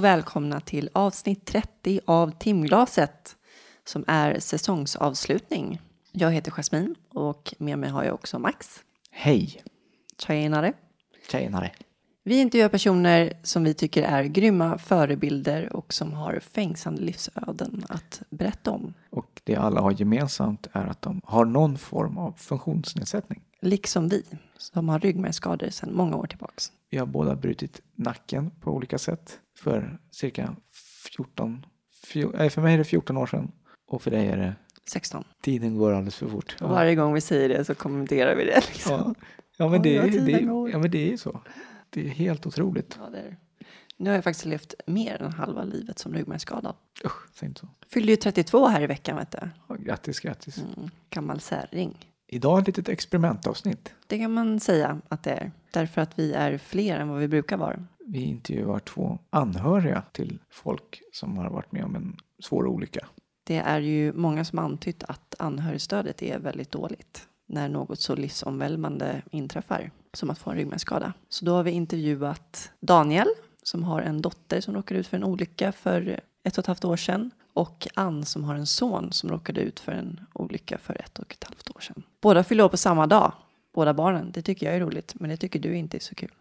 Och välkomna till avsnitt 30 av Timglaset som är säsongsavslutning. Jag heter Jasmin och med mig har jag också Max. Hej! Tjenare. Tjenare. Vi intervjuar personer som vi tycker är grymma förebilder och som har fängslande livsöden att berätta om. Och det alla har gemensamt är att de har någon form av funktionsnedsättning. Liksom vi, som har ryggmärgsskador sedan många år tillbaks. Vi har båda brutit nacken på olika sätt för cirka 14, fjo- nej, för mig är det 14 år sedan och för dig är det 16. Tiden går alldeles för fort. Och varje gång vi säger det så kommenterar vi det. Liksom. ja. Ja, men det, det, ja, men det är ju så. Det är helt otroligt. Ja, det är. Nu har jag faktiskt levt mer än halva livet som ryggmärgsskadad. Usch, säg inte så. Fyllde ju 32 här i veckan, vet du. Ja, grattis, grattis. Mm, gammal särring. Idag ett litet experimentavsnitt. Det kan man säga att det är. Därför att vi är fler än vad vi brukar vara. Vi intervjuar två anhöriga till folk som har varit med om en svår olycka. Det är ju många som antytt att anhörigstödet är väldigt dåligt när något så livsomvälvande inträffar som att få en ryggmärgsskada. Så då har vi intervjuat Daniel som har en dotter som råkade ut för en olycka för ett och ett halvt år sedan och Ann som har en son som råkade ut för en olycka för ett och ett halvt år sedan. Båda fyller år på samma dag, båda barnen. Det tycker jag är roligt, men det tycker du inte är så kul.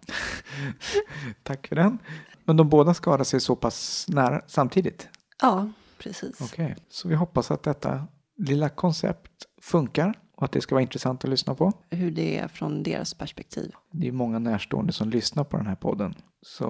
Tack för den. Men de båda skadade sig så pass nära samtidigt. Ja, precis. Okej, så vi hoppas att detta lilla koncept funkar och att det ska vara intressant att lyssna på. Hur det är från deras perspektiv. Det är många närstående som lyssnar på den här podden. Så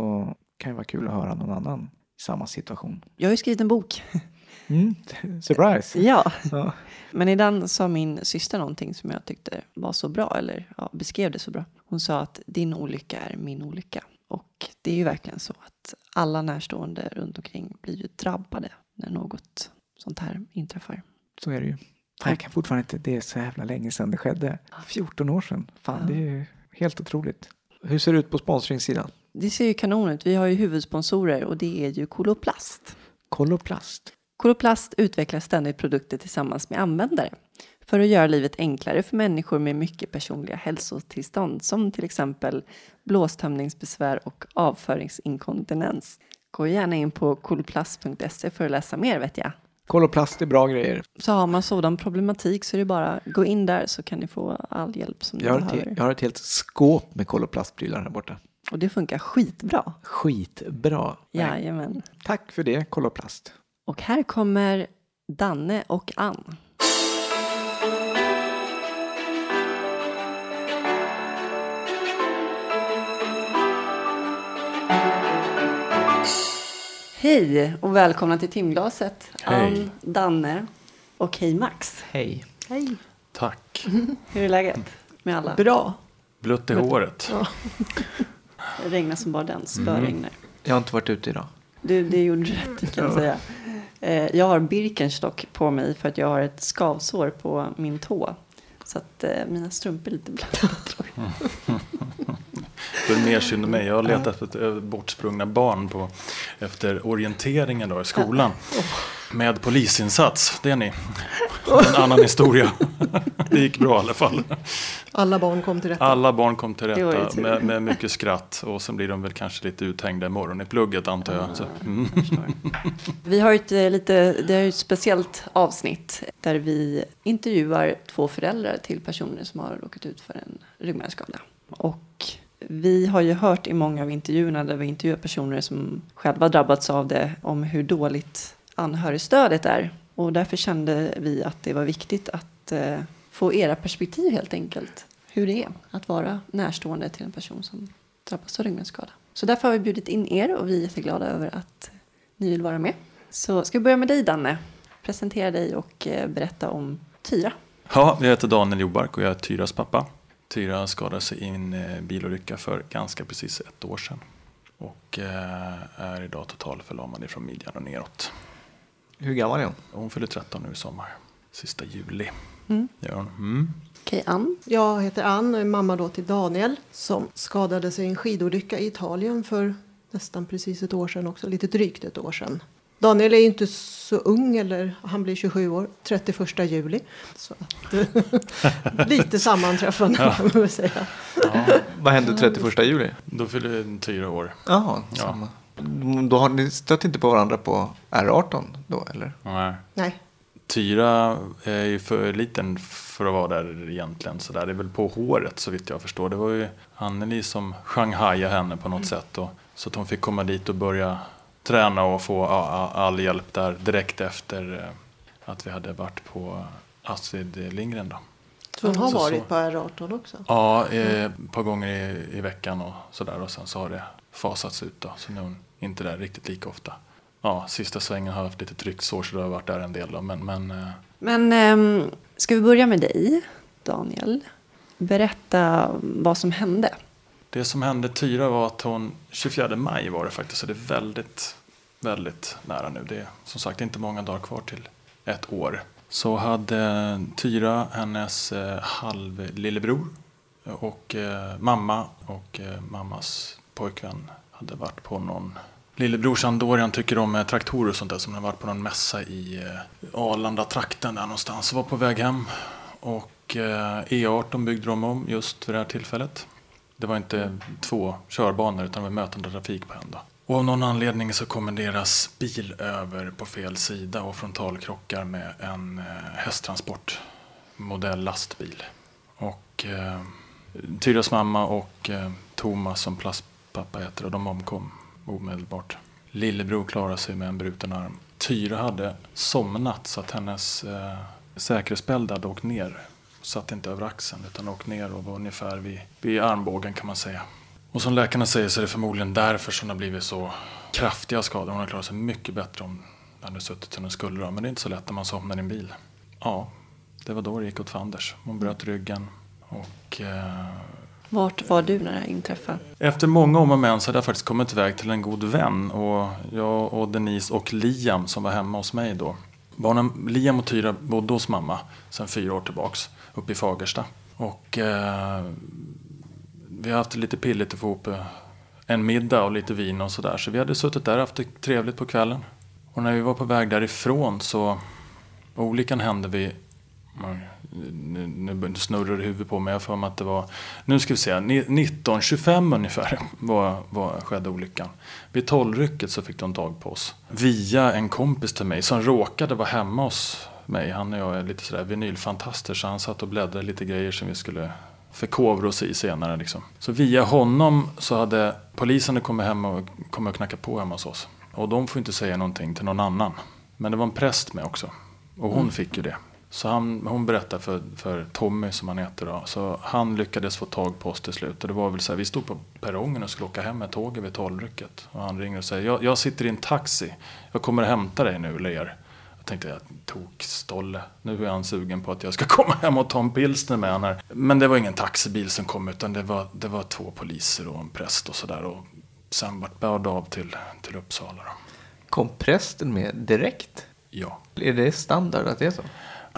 kan det vara kul att höra någon annan i samma situation. Jag har ju skrivit en bok. Mm, surprise! Ja, Ja. men i den sa min syster någonting som jag tyckte var så bra, eller ja, beskrev det så bra. Hon sa att din olycka är min olycka. Och det är ju verkligen så att alla närstående runt omkring blir ju drabbade när något sånt här inträffar. Så är det ju. Fan, jag kan fortfarande inte, det är så jävla länge sedan det skedde. 14 år sedan. Fan, det är ju helt otroligt. Hur ser det ut på sponsringssidan? Det ser ju kanon ut. Vi har ju huvudsponsorer och det är ju Koloplast. Koloplast. Koloplast utvecklar ständigt produkter tillsammans med användare för att göra livet enklare för människor med mycket personliga hälsotillstånd som till exempel blåstömningsbesvär och avföringsinkontinens. Gå gärna in på koloplast.se för att läsa mer vet jag. Koloplast är bra grejer. Så har man sådan problematik så är det bara gå in där så kan ni få all hjälp som ni Jag ett, behöver. he- jag har ett helt skåp med koloplastprylar här borta. Och det funkar skitbra. Skitbra. Jajamän. Tack för det, Koloplast. Och här kommer Danne och Ann. Hej och välkomna till timglaset. Hej. Ann, Danne och hej Max. Hej. Hej. Tack. Hur är läget med alla? Bra. Blött i håret. Det regnar som bara den, spöregnar. Jag har inte varit ute idag. Du, det gjorde du rätt kan jag säga. Eh, jag har Birkenstock på mig för att jag har ett skavsår på min tå. Så att eh, mina strumpor är lite blöta tror jag. Det är mer synd om mig. Jag har letat efter bortsprungna barn på, efter orienteringen då i skolan. Med polisinsats. Det är ni. En annan historia. Det gick bra i alla fall. Alla barn kom till rätta. Alla barn kom till rätta med, med mycket skratt. Och sen blir de väl kanske lite uthängda imorgon i plugget antar jag. Så, mm. Vi har ett, eh, lite, det är ett speciellt avsnitt där vi intervjuar två föräldrar till personer som har råkat ut för en ryggmärgsskada. Och vi har ju hört i många av intervjuerna där vi intervjuar personer som själva drabbats av det om hur dåligt anhörigstödet är. Och därför kände vi att det var viktigt att eh, få era perspektiv helt enkelt. Hur det är att vara närstående till en person som drabbas av ryggmärgsskada. Så därför har vi bjudit in er och vi är jätteglada över att ni vill vara med. Så ska vi börja med dig Danne. Presentera dig och eh, berätta om Tyra. Ja, jag heter Daniel Jobark och jag är Tyras pappa. Tyra skadade sig i en eh, bilolycka för ganska precis ett år sedan. Och eh, är idag totalförlamad ifrån midjan och neråt. Hur gammal är hon? Hon fyller 13 nu i sommar. Sista juli. Mm. Hon. Mm. Okej, Ann. Jag heter Ann och är mamma då till Daniel som skadade sig i en skidolycka i Italien för nästan precis ett år sedan också, lite drygt ett år sedan. Daniel är ju inte så ung, eller han blir 27 år, 31 juli. Så att, lite sammanträffande kan man väl säga. Ja, Vad hände 31 juli? då fyller Tyra år. Jaha, Ja. Då har ni stött inte på varandra på R18 då eller? Nej. Nej, Tyra är ju för liten för att vara där egentligen. Så där. Det är väl på håret så vitt jag förstår. Det var ju Anneli som shanghajade henne på något sätt. Och, så att hon fick komma dit och börja träna och få all hjälp där direkt efter eh, att vi hade varit på Astrid Lindgren. Då. så hon har Så- varit så. på R18 också. Ja, eh, ett par gånger i, i veckan och sådär. Och sen så har det fasats ut då. Så nu är hon inte där riktigt lika ofta. Ja, sista svängen har jag haft lite trycksår så det har varit där en del. Då. Men, men eh, Men ehm, ska vi börja med dig, Daniel? Berätta vad som hände. Det som hände Tyra var att hon, 24 maj var det faktiskt, så det är väldigt, väldigt nära nu. Det är som sagt inte många dagar kvar till ett år. Så hade Tyra hennes eh, halvlillebror och eh, mamma och eh, mammas pojkvän hade varit på någon Lillebrorsan Dorian tycker om eh, traktorer och sånt där som har varit på någon mässa i eh, Arlanda-trakten där någonstans. Var på väg hem och eh, E18 byggde de om just vid det här tillfället. Det var inte två körbanor utan det var mötande trafik på en. Då. Och av någon anledning så kommer deras bil över på fel sida och frontalkrockar med en hästtransport, modell lastbil. Och eh, Tyras mamma och eh, Thomas som pappa heter och de omkom omedelbart. Lillebror klarade sig med en bruten arm. Tyra hade somnat så att hennes eh, säkerhetsbälte hade åkt ner. Satt inte över axeln utan åkt ner och var ungefär vid, vid armbågen kan man säga. Och som läkarna säger så är det förmodligen därför som det har blivit så kraftiga skador. Hon har klarat sig mycket bättre om det hade suttit som den skulle. då. Men det är inte så lätt när man somnar i en bil. Ja, det var då det gick åt fanders. Hon bröt ryggen och eh, vart var du när det här inträffade? efter många om och men så hade jag faktiskt kommit iväg till en god vän. Och jag och Denise och Liam som var hemma hos mig då. Barnen, Liam och Tyra bodde hos mamma sedan fyra år tillbaks uppe i Fagersta. Och eh, vi har haft det lite pilligt att få ihop eh, en middag och lite vin och sådär. Så vi hade suttit där och haft det trevligt på kvällen. Och när vi var på väg därifrån så olyckan hände vid nu, nu snurrar det huvudet på mig. Jag för mig att det var, nu ska vi se, ni- 1925 ungefär var, var, skedde olyckan. Vid tolvrycket så fick de tag på oss. Via en kompis till mig som råkade vara hemma hos mig. Han och jag är lite sådär vinylfantaster så han satt och bläddrade lite grejer som vi skulle förkovra oss i senare. Liksom. Så via honom så hade polisen kommit hem och, kommit och knackat på hemma hos oss. Och de får inte säga någonting till någon annan. Men det var en präst med också. Och hon fick ju det. Så han, hon berättade för, för Tommy som han heter då. Så han lyckades få tag på oss till slut. Och det var väl så här, vi stod på perrongen och skulle åka hem med tåget vid tolvrycket. Och han ringer och säger, jag, jag sitter i en taxi. Jag kommer hämta dig nu eller er. Jag tänkte, jag tok stolle. Nu är han sugen på att jag ska komma hem och ta en pilsner med honom här. Men det var ingen taxibil som kom utan det var, det var två poliser och en präst och sådär. Och sen vart börd av till, till Uppsala då. Kom prästen med direkt? Ja. Är det standard att det är så?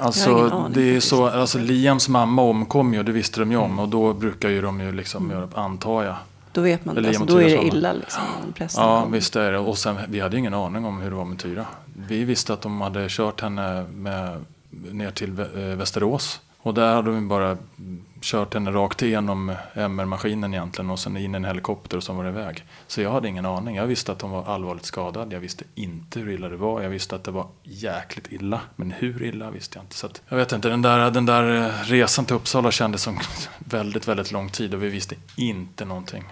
Alltså, det är så, alltså Liams mamma omkom ju, det visste de ju om. Och då brukar ju de ju liksom göra, antar jag. Då vet man, alltså, då är det illa liksom. Ja, kommer. visst är det. Och sen, vi hade ju ingen aning om hur det var med Tyra. Vi visste att de hade kört henne med, ner till eh, Västerås. Och där hade de bara kört henne rakt igenom MR-maskinen egentligen och sen in i en helikopter och så var det iväg. Så jag hade ingen aning. Jag visste att hon var allvarligt skadad. Jag visste inte hur illa det var. Jag visste att det var jäkligt illa. Men hur illa visste jag inte. Så att, jag vet inte, den där, den där eh, resan till Uppsala kändes som väldigt, väldigt lång tid och vi visste inte någonting.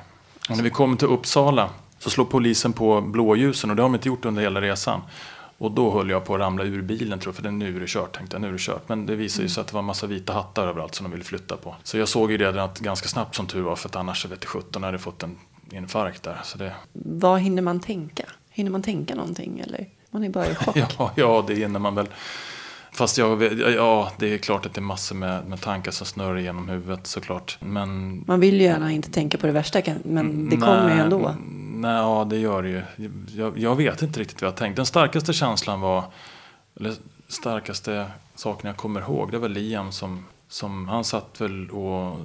Och när vi kom till Uppsala så slog polisen på blåljusen och det har de inte gjort under hela resan. Och då höll jag på att ramla ur bilen tror jag, för det, nu är det kört tänkte jag, nu är det kört. Men det visade ju sig att det var en massa vita hattar överallt som de ville flytta på. Så jag såg ju det att ganska snabbt som tur var, för att annars vet jag 17 hade fått en infarkt där. Så det, Vad hinner man tänka? Hinner man tänka någonting eller? Man är bara i chock. ja, ja, det hinner man väl. Fast jag, ja, det är klart att det är massor med, med tankar som snurrar genom huvudet såklart. Men Man vill ju gärna inte tänka på det värsta, men det kommer ju ändå. Nej, ja, det gör det ju. Jag, jag vet inte riktigt vad jag tänkte. Den starkaste känslan var, eller starkaste saken jag kommer ihåg, det var Liam som, som han satt väl och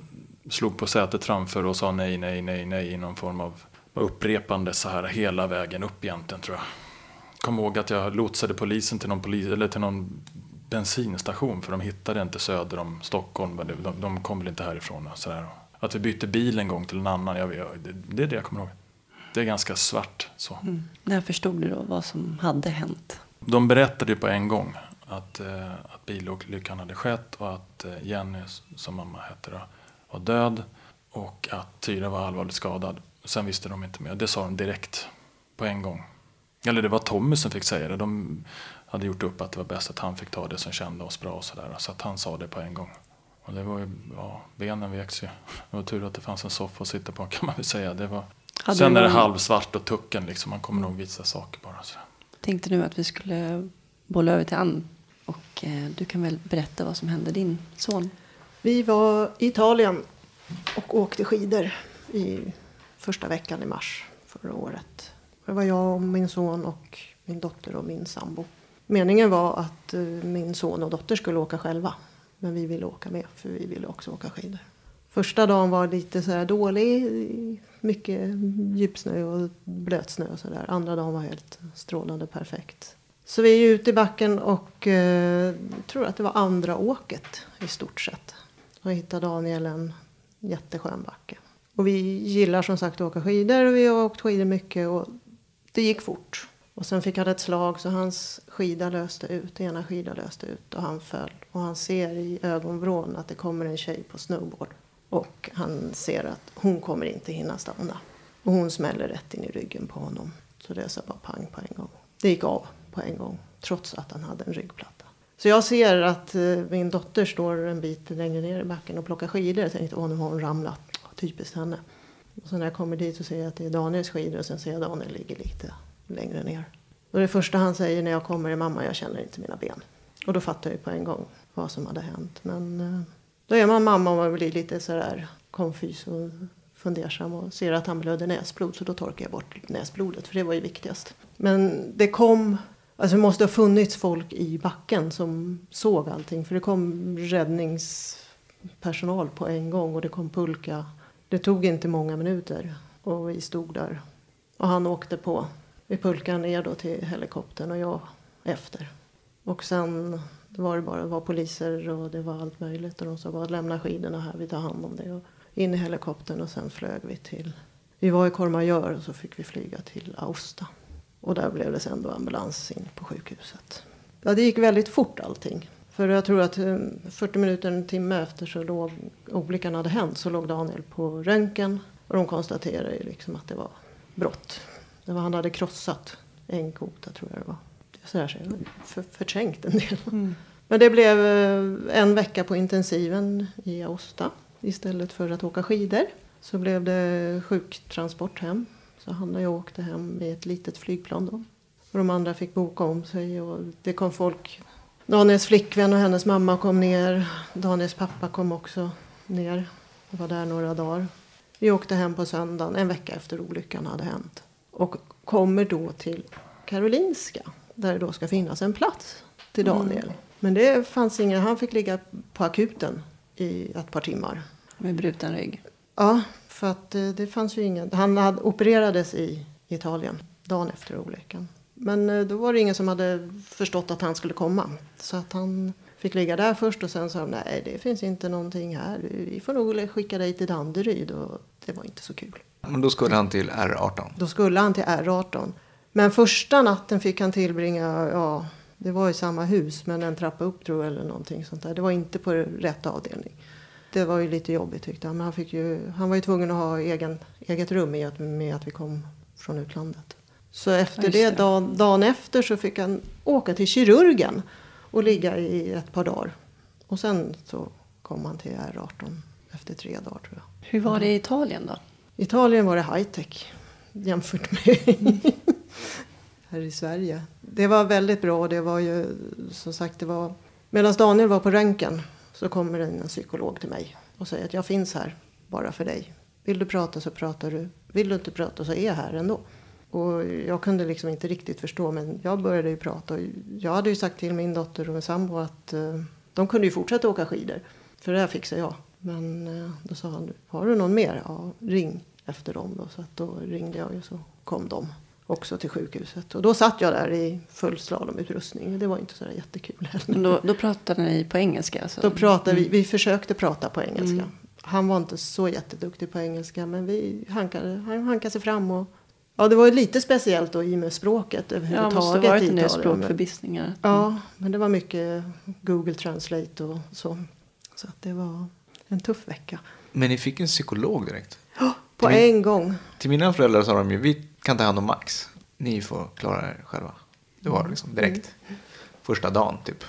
slog på sätet framför och sa nej, nej, nej, nej i någon form av upprepande så här hela vägen upp egentligen tror jag. Kom ihåg att jag lotsade polisen till någon, polis, eller till någon bensinstation för de hittade inte söder om Stockholm. men De, de kom väl inte härifrån. Och så där. Att vi bytte bil en gång till en annan, jag, jag, det, det är det jag kommer ihåg. Det är ganska svart så. Mm. När förstod du då vad som hade hänt? De berättade ju på en gång att, eh, att bilolyckan hade skett och att eh, Jenny, som mamma hette då, var död och att Tyra var allvarligt skadad. Sen visste de inte mer. Det sa de direkt på en gång. Eller det var Tommy som fick säga det. De hade gjort upp att det var bäst att han fick ta det som kände oss bra och sådär. Så att han sa det på en gång. Och det var ju, ja, benen veks ju. Det var tur att det fanns en soffa att sitta på kan man väl säga. Det var, Hade sen är det halvsvart och tucken liksom. Man kommer nog visa saker bara. Så. Tänkte nu att vi skulle bolla över till Ann. Och eh, du kan väl berätta vad som hände din son? Vi var i Italien och åkte skidor i första veckan i mars förra året. Det var jag och min son och min dotter och min sambo. Meningen var att eh, min son och dotter skulle åka själva. Men vi ville åka med för vi ville också åka skidor. Första dagen var lite så här dålig. Mycket djupsnö och blötsnö och sådär. Andra dagen var helt strålande perfekt. Så vi är ute i backen och eh, tror att det var andra åket i stort sett. Och hittade Daniel en jätteskön backe. Och vi gillar som sagt att åka skidor och vi har åkt skidor mycket och det gick fort. Och sen fick han ett slag så hans skida löste ut, ena skida löste ut och han föll. Och han ser i ögonvrån att det kommer en tjej på snowboard. Och han ser att hon kommer inte hinna stanna. Och hon smäller rätt in i ryggen på honom. Så det sa bara pang på en gång. Det gick av på en gång, trots att han hade en ryggplatta. Så jag ser att eh, min dotter står en bit längre ner i backen och plockar skidor. Jag tänkte, åh nu har hon ramlat. Typiskt henne. Och så när jag kommer dit så ser jag att det är Daniels skidor och sen ser jag att Daniel ligger lite längre ner. Och det första han säger när jag kommer är mamma, jag känner inte mina ben. Och då fattar jag ju på en gång vad som hade hänt. Men eh, då är man mamma och man blir lite sådär konfys och fundersam och ser att han blöder näsblod så då torkar jag bort näsblodet för det var ju viktigast. Men det kom, alltså det måste ha funnits folk i backen som såg allting för det kom räddningspersonal på en gång och det kom pulka. Det tog inte många minuter och vi stod där och han åkte på i pulkan ner då till helikoptern och jag efter. Och sen var det bara det var poliser och det var allt möjligt. Och de sa bara lämna skidorna här, vi tar hand om det. Och in i helikoptern och sen flög vi till... Vi var i Courmayeur och så fick vi flyga till Austa. Och där blev det sen då ambulans in på sjukhuset. Ja, det gick väldigt fort allting. För jag tror att eh, 40 minuter, en timme efter så låg olyckan hade hänt så låg Daniel på röntgen. Och de konstaterade ju liksom att det var brott. Det var, han hade krossat en kota tror jag det var. Så där, så jag för, förträngt en del. Men det blev eh, en vecka på intensiven i Aosta. Istället för att åka skidor så blev det sjuktransport hem. Så han och jag åkte hem med ett litet flygplan då. Och de andra fick boka om sig och det kom folk. Daniels flickvän och hennes mamma kom ner. Daniels pappa kom också ner. och var där några dagar. Vi åkte hem på söndagen, en vecka efter olyckan hade hänt. Och kommer då till Karolinska. Där det då ska finnas en plats till Daniel. Men det fanns ingen, han fick ligga på akuten i ett par timmar. Med bruten rygg. Ja, för att eh, det fanns ju ingen. Han hade, opererades i Italien dagen efter olyckan. Men eh, då var det ingen som hade förstått att han skulle komma. Så att han fick ligga där först och sen sa de nej det finns inte någonting här. Vi får nog skicka dig till Danderyd och det var inte så kul. Men då skulle han till R18. Då skulle han till R18. Men första natten fick han tillbringa, ja, det var i samma hus men en trappa upp tror jag eller någonting sånt där. Det var inte på rätt avdelning. Det var ju lite jobbigt tyckte han. Men han, fick ju, han var ju tvungen att ha egen, eget rum i att, med att vi kom från utlandet. Så efter just det, det. Dagen, dagen efter så fick han åka till kirurgen och ligga i ett par dagar. Och sen så kom han till R18 efter tre dagar tror jag. Hur var det i Italien då? Italien var det high tech jämfört med här i Sverige. Det var väldigt bra. Det var ju som sagt det var medan Daniel var på röntgen så kommer en psykolog till mig och säger att jag finns här bara för dig. Vill du prata så pratar du. Vill du inte prata så är jag här ändå. Och jag kunde liksom inte riktigt förstå men jag började ju prata. Och jag hade ju sagt till min dotter och min sambo att eh, de kunde ju fortsätta åka skidor. För det här fixar jag. Men eh, då sa han, har du någon mer? Ja, ring efter dem då. Så att då ringde jag och så kom de också till sjukhuset. Och då satt jag där i full slalomutrustning. Det var inte så där jättekul heller. Då, då pratade ni på engelska? Alltså. Då pratade vi, vi försökte prata på engelska. Han var inte så jätteduktig på engelska men vi hankade, han hankade sig fram och Ja, det var ju lite speciellt då i och med språket Ja, överhuvudtaget. måste ha varit i en del Italien. språkförbistringar. Ja, men det var mycket Google Translate och så. Så att det var en tuff vecka. Men ni fick en psykolog direkt. På Till min- en gång. Till mina föräldrar sa de ju, vi kan ta hand om Max. Ni får klara er själva. Det var liksom direkt. Första dagen typ.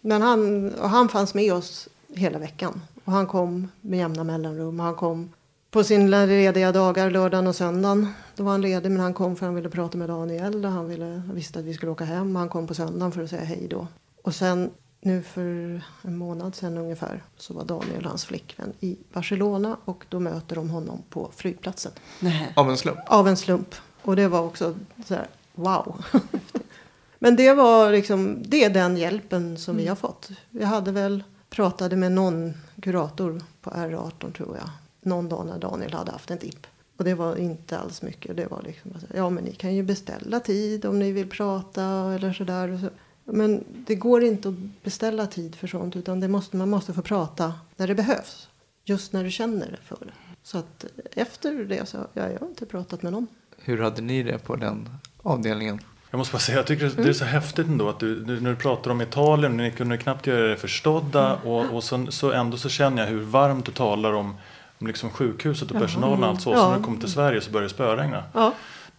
Men han, och han fanns med oss hela veckan. Och han kom med jämna mellanrum. Han kom på sina lediga dagar, lördagen och söndagen. Då var han ledig, men han kom för han ville prata med Daniel. Och han ville, visste att vi skulle åka hem. Han kom på söndagen för att säga hej då. Och sen, nu för en månad sedan ungefär, så var Daniel och hans flickvän i Barcelona. Och då möter de honom på flygplatsen. Nej. Av en slump. Av en slump. Och det var också så här, wow. Men det var liksom, det är den hjälpen som vi har fått. Vi hade väl pratade med någon kurator på R18 tror jag. Någon dag när Daniel hade haft en dipp. Och det var inte alls mycket. Det var liksom, ja men ni kan ju beställa tid om ni vill prata eller sådär. Men det går inte att beställa tid för sånt utan det måste, man måste få prata när det behövs. Just när du känner det för det. Så att efter det så, ja, jag har inte pratat med någon. Hur hade ni det på den avdelningen? Jag måste bara säga, jag tycker det är så häftigt ändå att du, du, när du pratar om Italien, ni kunde knappt göra er förstådda och, och så, så ändå så känner jag hur varmt du talar om liksom sjukhuset och personalen och allt så. Så Ja. när du kom till Sverige så började det spöregna. Ja,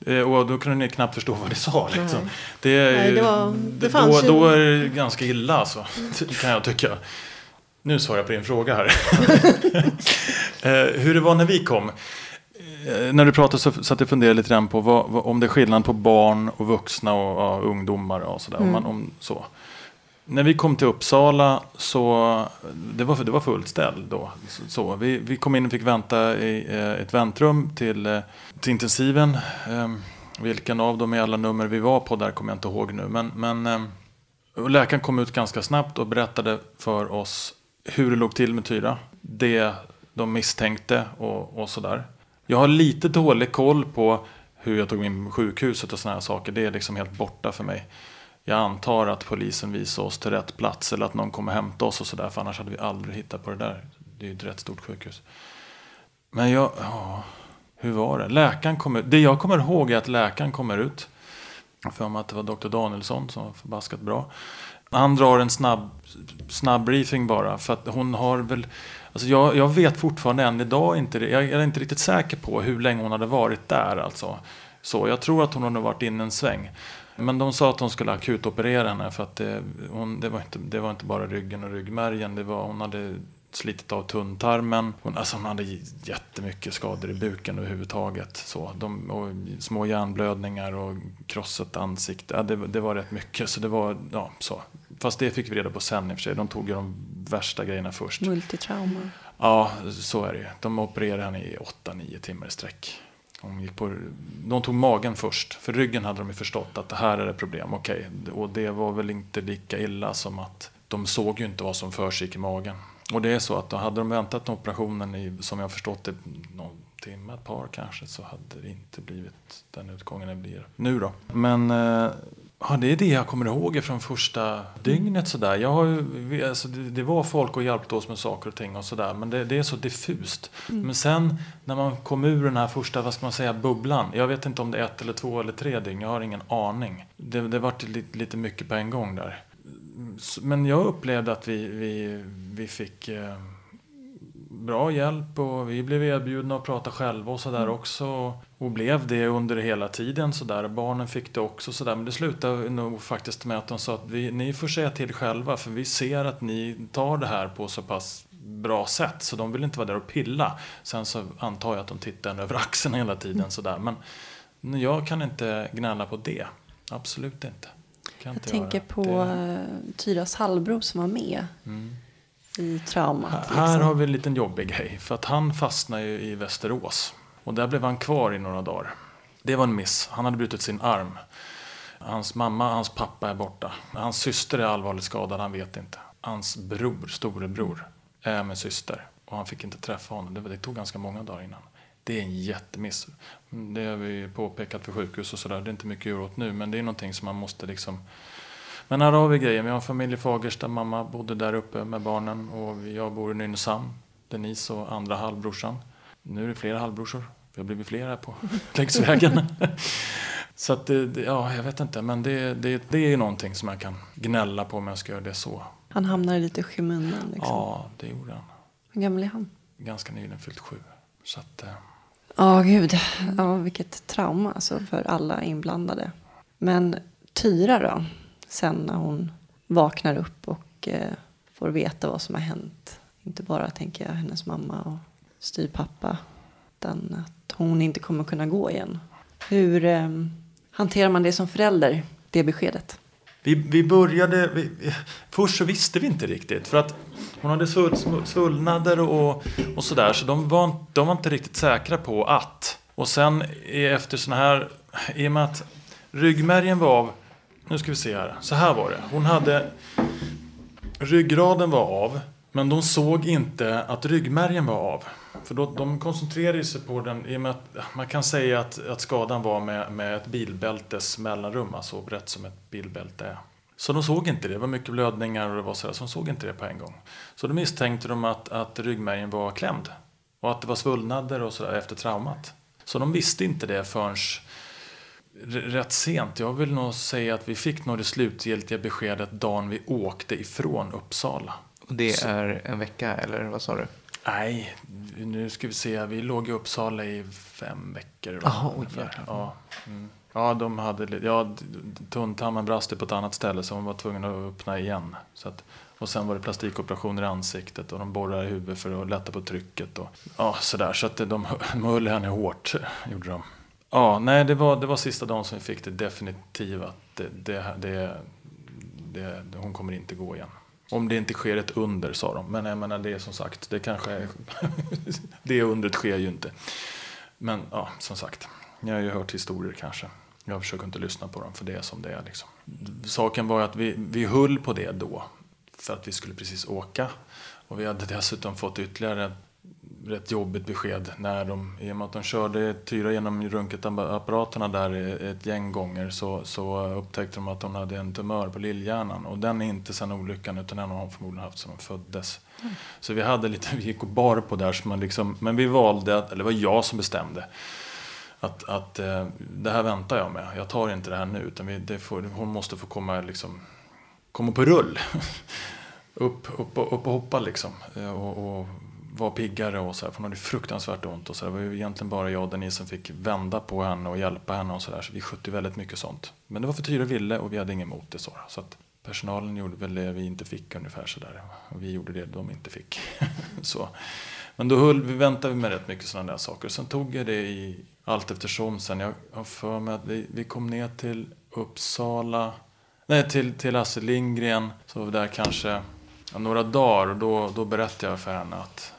Eh, Och då kunde ni knappt förstå vad ni sa. Liksom. Nej. Det, Nej, det var- det då, ju- då är det ganska illa alltså, kan jag tycka. Nu svarar jag på din fråga här. Eh, Hur det var när vi kom. Eh, När du pratade så satt jag och funderade lite grann på vad, om det är skillnad på barn och vuxna och ja, ungdomar och sådär. Om man, om, så. När vi kom till Uppsala så det var, det var fullt ställ då. Så, så. Vi, vi kom in och fick vänta i eh, ett väntrum till, eh, till intensiven. Eh, vilken av dem i alla nummer vi var på där kommer jag inte ihåg nu. Men, men eh, läkaren kom ut ganska snabbt och berättade för oss hur det låg till med Tyra. Det de misstänkte och, och sådär. Jag har lite dålig koll på hur jag tog mig in på sjukhuset och sådana här saker. Det är liksom helt borta för mig. Jag antar att polisen visar oss till rätt plats eller att någon kommer hämta oss och sådär. För annars hade vi aldrig hittat på det där. Det är ju ett rätt stort sjukhus. Men jag, ja, hur var det? Läkaren kommer, det jag kommer ihåg är att läkaren kommer ut. Jag har för mig att det var Dr. Danielsson som var förbaskat bra. Han drar en snabb, snabb briefing bara. För att hon har väl... Alltså jag, jag vet fortfarande än idag inte... Jag är inte riktigt säker på hur länge hon hade varit där alltså. Så jag tror att hon har varit inne en sväng. Men de sa att de skulle akutoperera henne för att det, hon, det, var inte, det var inte bara ryggen och ryggmärgen. Det var, hon hade slitit av tunntarmen. Hon, alltså hon hade jättemycket skador i buken överhuvudtaget. Så, de, och små hjärnblödningar och krossat ansikte. Ja, det, det var rätt mycket. Så det var, ja, så. Fast det fick vi reda på sen i och för sig. De tog ju de värsta grejerna först. Multitrauma. Ja, så är det ju. De opererade henne i 8-9 timmar i sträck. De, gick på, de tog magen först. För ryggen hade de ju förstått att det här är ett problem. Okej, och det var väl inte lika illa som att de såg ju inte vad som försiggick i magen. Och det är så att då hade de väntat med operationen i, som jag förstått det, någon timme, ett par kanske, så hade det inte blivit den utgången det blir nu då. Men eh, Ja, det är det jag kommer ihåg från första dygnet sådär. Jag har ju, alltså, det, var folk och hjälpte oss med saker och ting och sådär. Men det, det är så diffust. Men sen när man kom ur den här första, vad ska man säga, bubblan. Jag vet inte om det är ett eller två eller tre dygn. Jag har ingen aning. Det, det vart lite, lite mycket på en gång där. Men jag upplevde att vi, vi, vi fick eh, bra hjälp och vi blev erbjudna att prata själva och sådär också. Och blev det under hela tiden sådär. Barnen fick det också sådär. Men det slutade nog faktiskt med att de sa att vi, ni får säga till själva för vi ser att ni tar det här på så pass bra sätt. Så de vill inte vara där och pilla. Sen så antar jag att de tittar en över axeln hela tiden sådär. Men jag kan inte gnälla på det. Absolut inte. Kan Jag inte tänker göra. på Det- eh, Tyras halvbror som var med Mm. i traumat. Här- liksom. Här har vi en liten jobbig grej. För att han fastnade ju i Västerås. Och där blev han kvar i några dagar. Det var en miss. Han hade brutit sin arm. Hans mamma, hans pappa är borta. Hans syster är allvarligt skadad, han vet inte. Hans bror, storebror, är med syster. Och han fick inte träffa honom. Det, det tog ganska många dagar innan. Det är en jättemiss. Mm, det har vi påpekat för sjukhus och sådär. Det är inte mycket att göra åt nu. Men det är någonting som man måste liksom men här har vi grejen. Vi har en familj i Fagersta. Mamma bodde där uppe med barnen och jag bor i Nynäshamn. Denise och andra halvbrorsan. Nu är det flera halvbrorsor. Vi har blivit flera på längs vägen. Så att det, ja, jag vet inte, men det, det, det är ju någonting som jag kan gnälla på om jag ska göra det så. Han hamnar lite i skymundan. Liksom. Ja, det gjorde han. Hur gammal är han? Ganska nyligen fyllt sju. Så att, eh, Ja, gud. Ja, vilket trauma alltså för alla inblandade. Men Tyra då? Sen när hon vaknar upp och eh, får veta vad som har hänt. Inte bara, tänker jag, hennes mamma och styvpappa. Utan att hon inte kommer kunna gå igen. Hur eh, hanterar man det som förälder, det beskedet? Vi, vi började, vi, vi- först så visste vi inte riktigt för att hon hade svullnader och, och sådär så de var, de var inte riktigt säkra på att. Och sen efter såna här, i och med att ryggmärgen var av, nu ska vi se här, så här var det. Hon hade, ryggraden var av men de såg inte att ryggmärgen var av. För då, de koncentrerade sig på den, i och med att man kan säga att, att skadan var med, med ett bilbältes mellanrum, alltså brett som ett bilbälte är. Så de såg inte det, det var mycket blödningar och det var sådär, så de såg inte det på en gång. Så då misstänkte de att, att ryggmärgen var klämd. Och att det var svullnader och sådär efter traumat. Så de visste inte det förrän rätt sent. Jag vill nog säga att vi fick nog det slutgiltiga beskedet dagen vi åkte ifrån Uppsala. Och det är en vecka, eller vad sa du? Nej, nu ska vi se. Vi låg i Uppsala i fem veckor. va, Jaha, oj, ja, mm. ja, de hade ja, tunntarmen brast på ett annat ställe så hon var tvungen att öppna igen. Så att, och sen var det plastikoperationer i ansiktet och de borrade i huvudet för att lätta på trycket. Och, ja, sådär. Så att de, de höll henne hårt, gjorde de. Ja, nej, det var, det var sista dagen som vi fick det definitiva. Det, det, det, det, hon kommer inte gå igen. Om det inte sker ett under, sa de. Men jag menar, det är som sagt, det kanske är, det undret sker ju inte. Men ja, som sagt, jag har ju hört historier kanske. Jag försöker inte lyssna på dem för det är som det är. Liksom. Saken var ju att vi, vi höll på det då för att vi skulle precis åka. Och vi hade dessutom fått ytterligare ett rätt jobbigt besked när de, i och med att de körde Tyra genom röntgenapparaterna där ett gäng gånger så, så upptäckte de att hon hade en tumör på lillhjärnan. Och den är inte sen olyckan utan den har hon förmodligen haft sedan hon föddes. Så vi hade lite, vi gick och bar på där, så man liksom, men vi valde, att, eller det var jag som bestämde. Att, att eh, det här väntar jag med, jag tar inte det här nu utan vi, det får, hon måste få komma, liksom, komma på rull. upp, upp, upp och hoppa liksom. Eh, Och, och var piggare och så här, för hon hade fruktansvärt ont. Och så här. Det var ju egentligen bara jag och Denise som fick vända på henne och hjälpa henne och så där. Så vi skötte ju väldigt mycket sånt. Men det var för Tyra ville och vi hade inget emot det. Så, så att personalen gjorde väl det vi inte fick ungefär så där. Och vi gjorde det de inte fick. så. Men då höll, vi väntade vi med rätt mycket sådana där saker. Sen tog jag det i allt eftersom sen. Jag har för mig att vi, vi kom ner till Uppsala. Nej, till, till Astrid Lindgren. Så var vi där kanske några dagar. Och då, då berättade jag för henne att,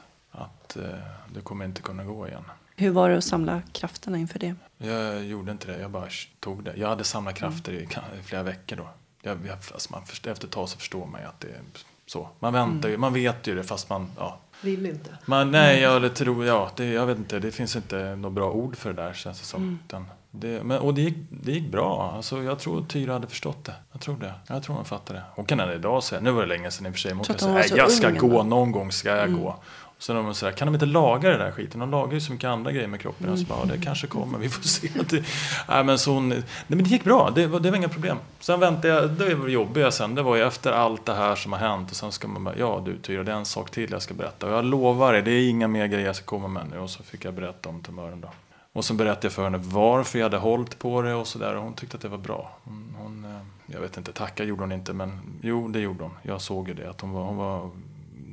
det kommer inte kunna gå igen. Hur var det att samla krafterna inför det? Jag gjorde inte det, jag bara tog det. Jag hade samlat krafter i, i flera veckor då. Jag, jag, alltså man, efter ett tag så förstår man ju att det är så. Man väntar ju, man vet ju det fast man, ja. Vill inte. Man, nej, jag eller tror, ja, det, jag vet inte, det finns inte något bra ord för det där känns det som. Mm. Utan det, men, och det gick, det gick bra, alltså, jag tror Tyra hade förstått det. Jag tror det, jag tror hon fattade det. Hon kan än idag säga, nu var det länge sedan i och för sig, men hon kan säga, hon var "Nej, så jag ska gå, ändå." någon gång ska jag Mm. gå. Sen de sådär, kan de inte laga det där skiten? De lagar ju så mycket andra grejer med kroppen. Mm. Så bara, det kanske kommer, vi får se. Det, nej, men så hon, nej, men det gick bra, det, var- det var inga problem. Sen väntade jag, det var jobbiga sen, det var ju efter allt det här som har hänt. Och sen ska man bara, ja du Tyra, det är en sak till jag ska berätta. Och jag lovar dig, det är inga mer grejer jag ska komma med nu. Och så fick jag berätta om tumören då. Och så berättade jag för henne varför jag hade hållit på det och sådär. Och hon tyckte att det var bra. Hon, hon, eh, jag vet inte, tacka gjorde hon inte, men jo, det gjorde hon. Jag såg ju det, att hon var, hon var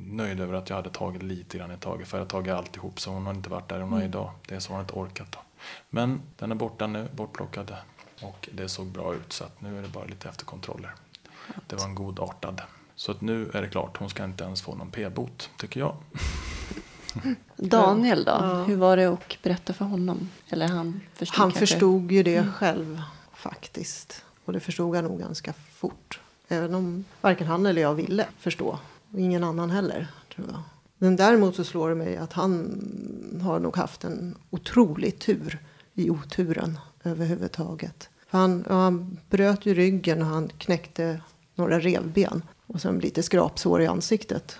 nöjd över att jag hade tagit lite grann i taget. För jag hade tagit alltihop, så hon har inte varit där hon är idag. Det är så hon har inte orkat då. Men den är borta nu, bortplockad. Och det såg bra ut, så att nu är det bara lite efterkontroller. Det var en god artad. Så att nu är det klart, hon ska inte ens få någon p-bot, tycker jag. Daniel då? Ja. Hur var det att berätta för honom? Eller han förstod Han kanske? förstod ju Mm. det själv faktiskt. Och det förstod han nog ganska fort. Även om varken han eller jag ville förstå. Och ingen annan heller, tror jag. Men däremot så slår det mig att han har nog haft en otrolig tur i oturen överhuvudtaget. För han, han bröt ju ryggen och han knäckte några revben. Och sen lite skrapsår i ansiktet.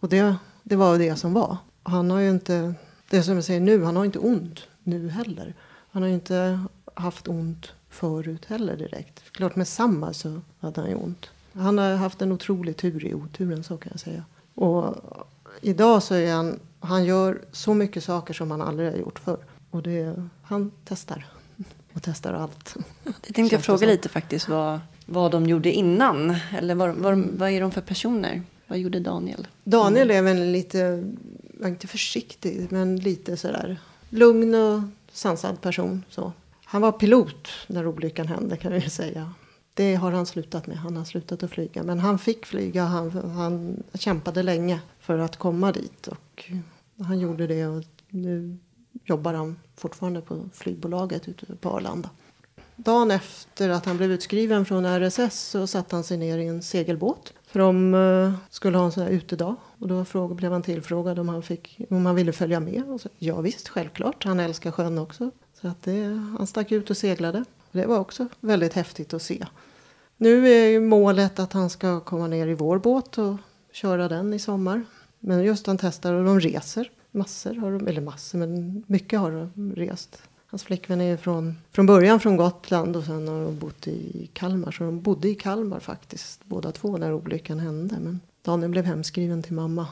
Och det, det var det som var. Han har ju inte, det som jag säger nu, han har inte ont nu heller. Han har ju inte haft ont förut heller direkt. Klart med samma så hade han ju ont. Han har haft en otrolig tur i oturen så kan jag säga. Och idag så är han, han gör så mycket saker som han aldrig har gjort förr. Och det, han testar. Och testar allt. Jag tänkte jag det fråga lite faktiskt vad, vad de gjorde innan. Eller vad, vad, vad är de för personer? Vad gjorde Daniel? Daniel är väl lite, ja, inte försiktig, men lite sådär lugn och sansad person. Så. Han var pilot när olyckan hände kan vi säga. Det har han slutat med. Han har slutat att flyga. Men han fick flyga. Han, han kämpade länge för att komma dit. Och han gjorde det och nu jobbar han fortfarande på flygbolaget ute på Arlanda. Dagen efter att han blev utskriven från RSS så satte han sig ner i en segelbåt. För de eh, skulle ha en sån här utedag. Och då blev han tillfrågad om han, fick, om han ville följa med. Och så, ja visst, självklart. Han älskar sjön också. Så att det, han stack ut och seglade. Det var också väldigt häftigt att se. Nu är ju målet att han ska komma ner i vår båt och köra den i sommar. Men just han testar och de reser. Massor har de, eller massor, men mycket har de rest. Hans flickvän är från, från början från Gotland och sen har de bott i Kalmar. Så de bodde i Kalmar faktiskt, båda två, när olyckan hände. Men Daniel blev hemskriven till mamma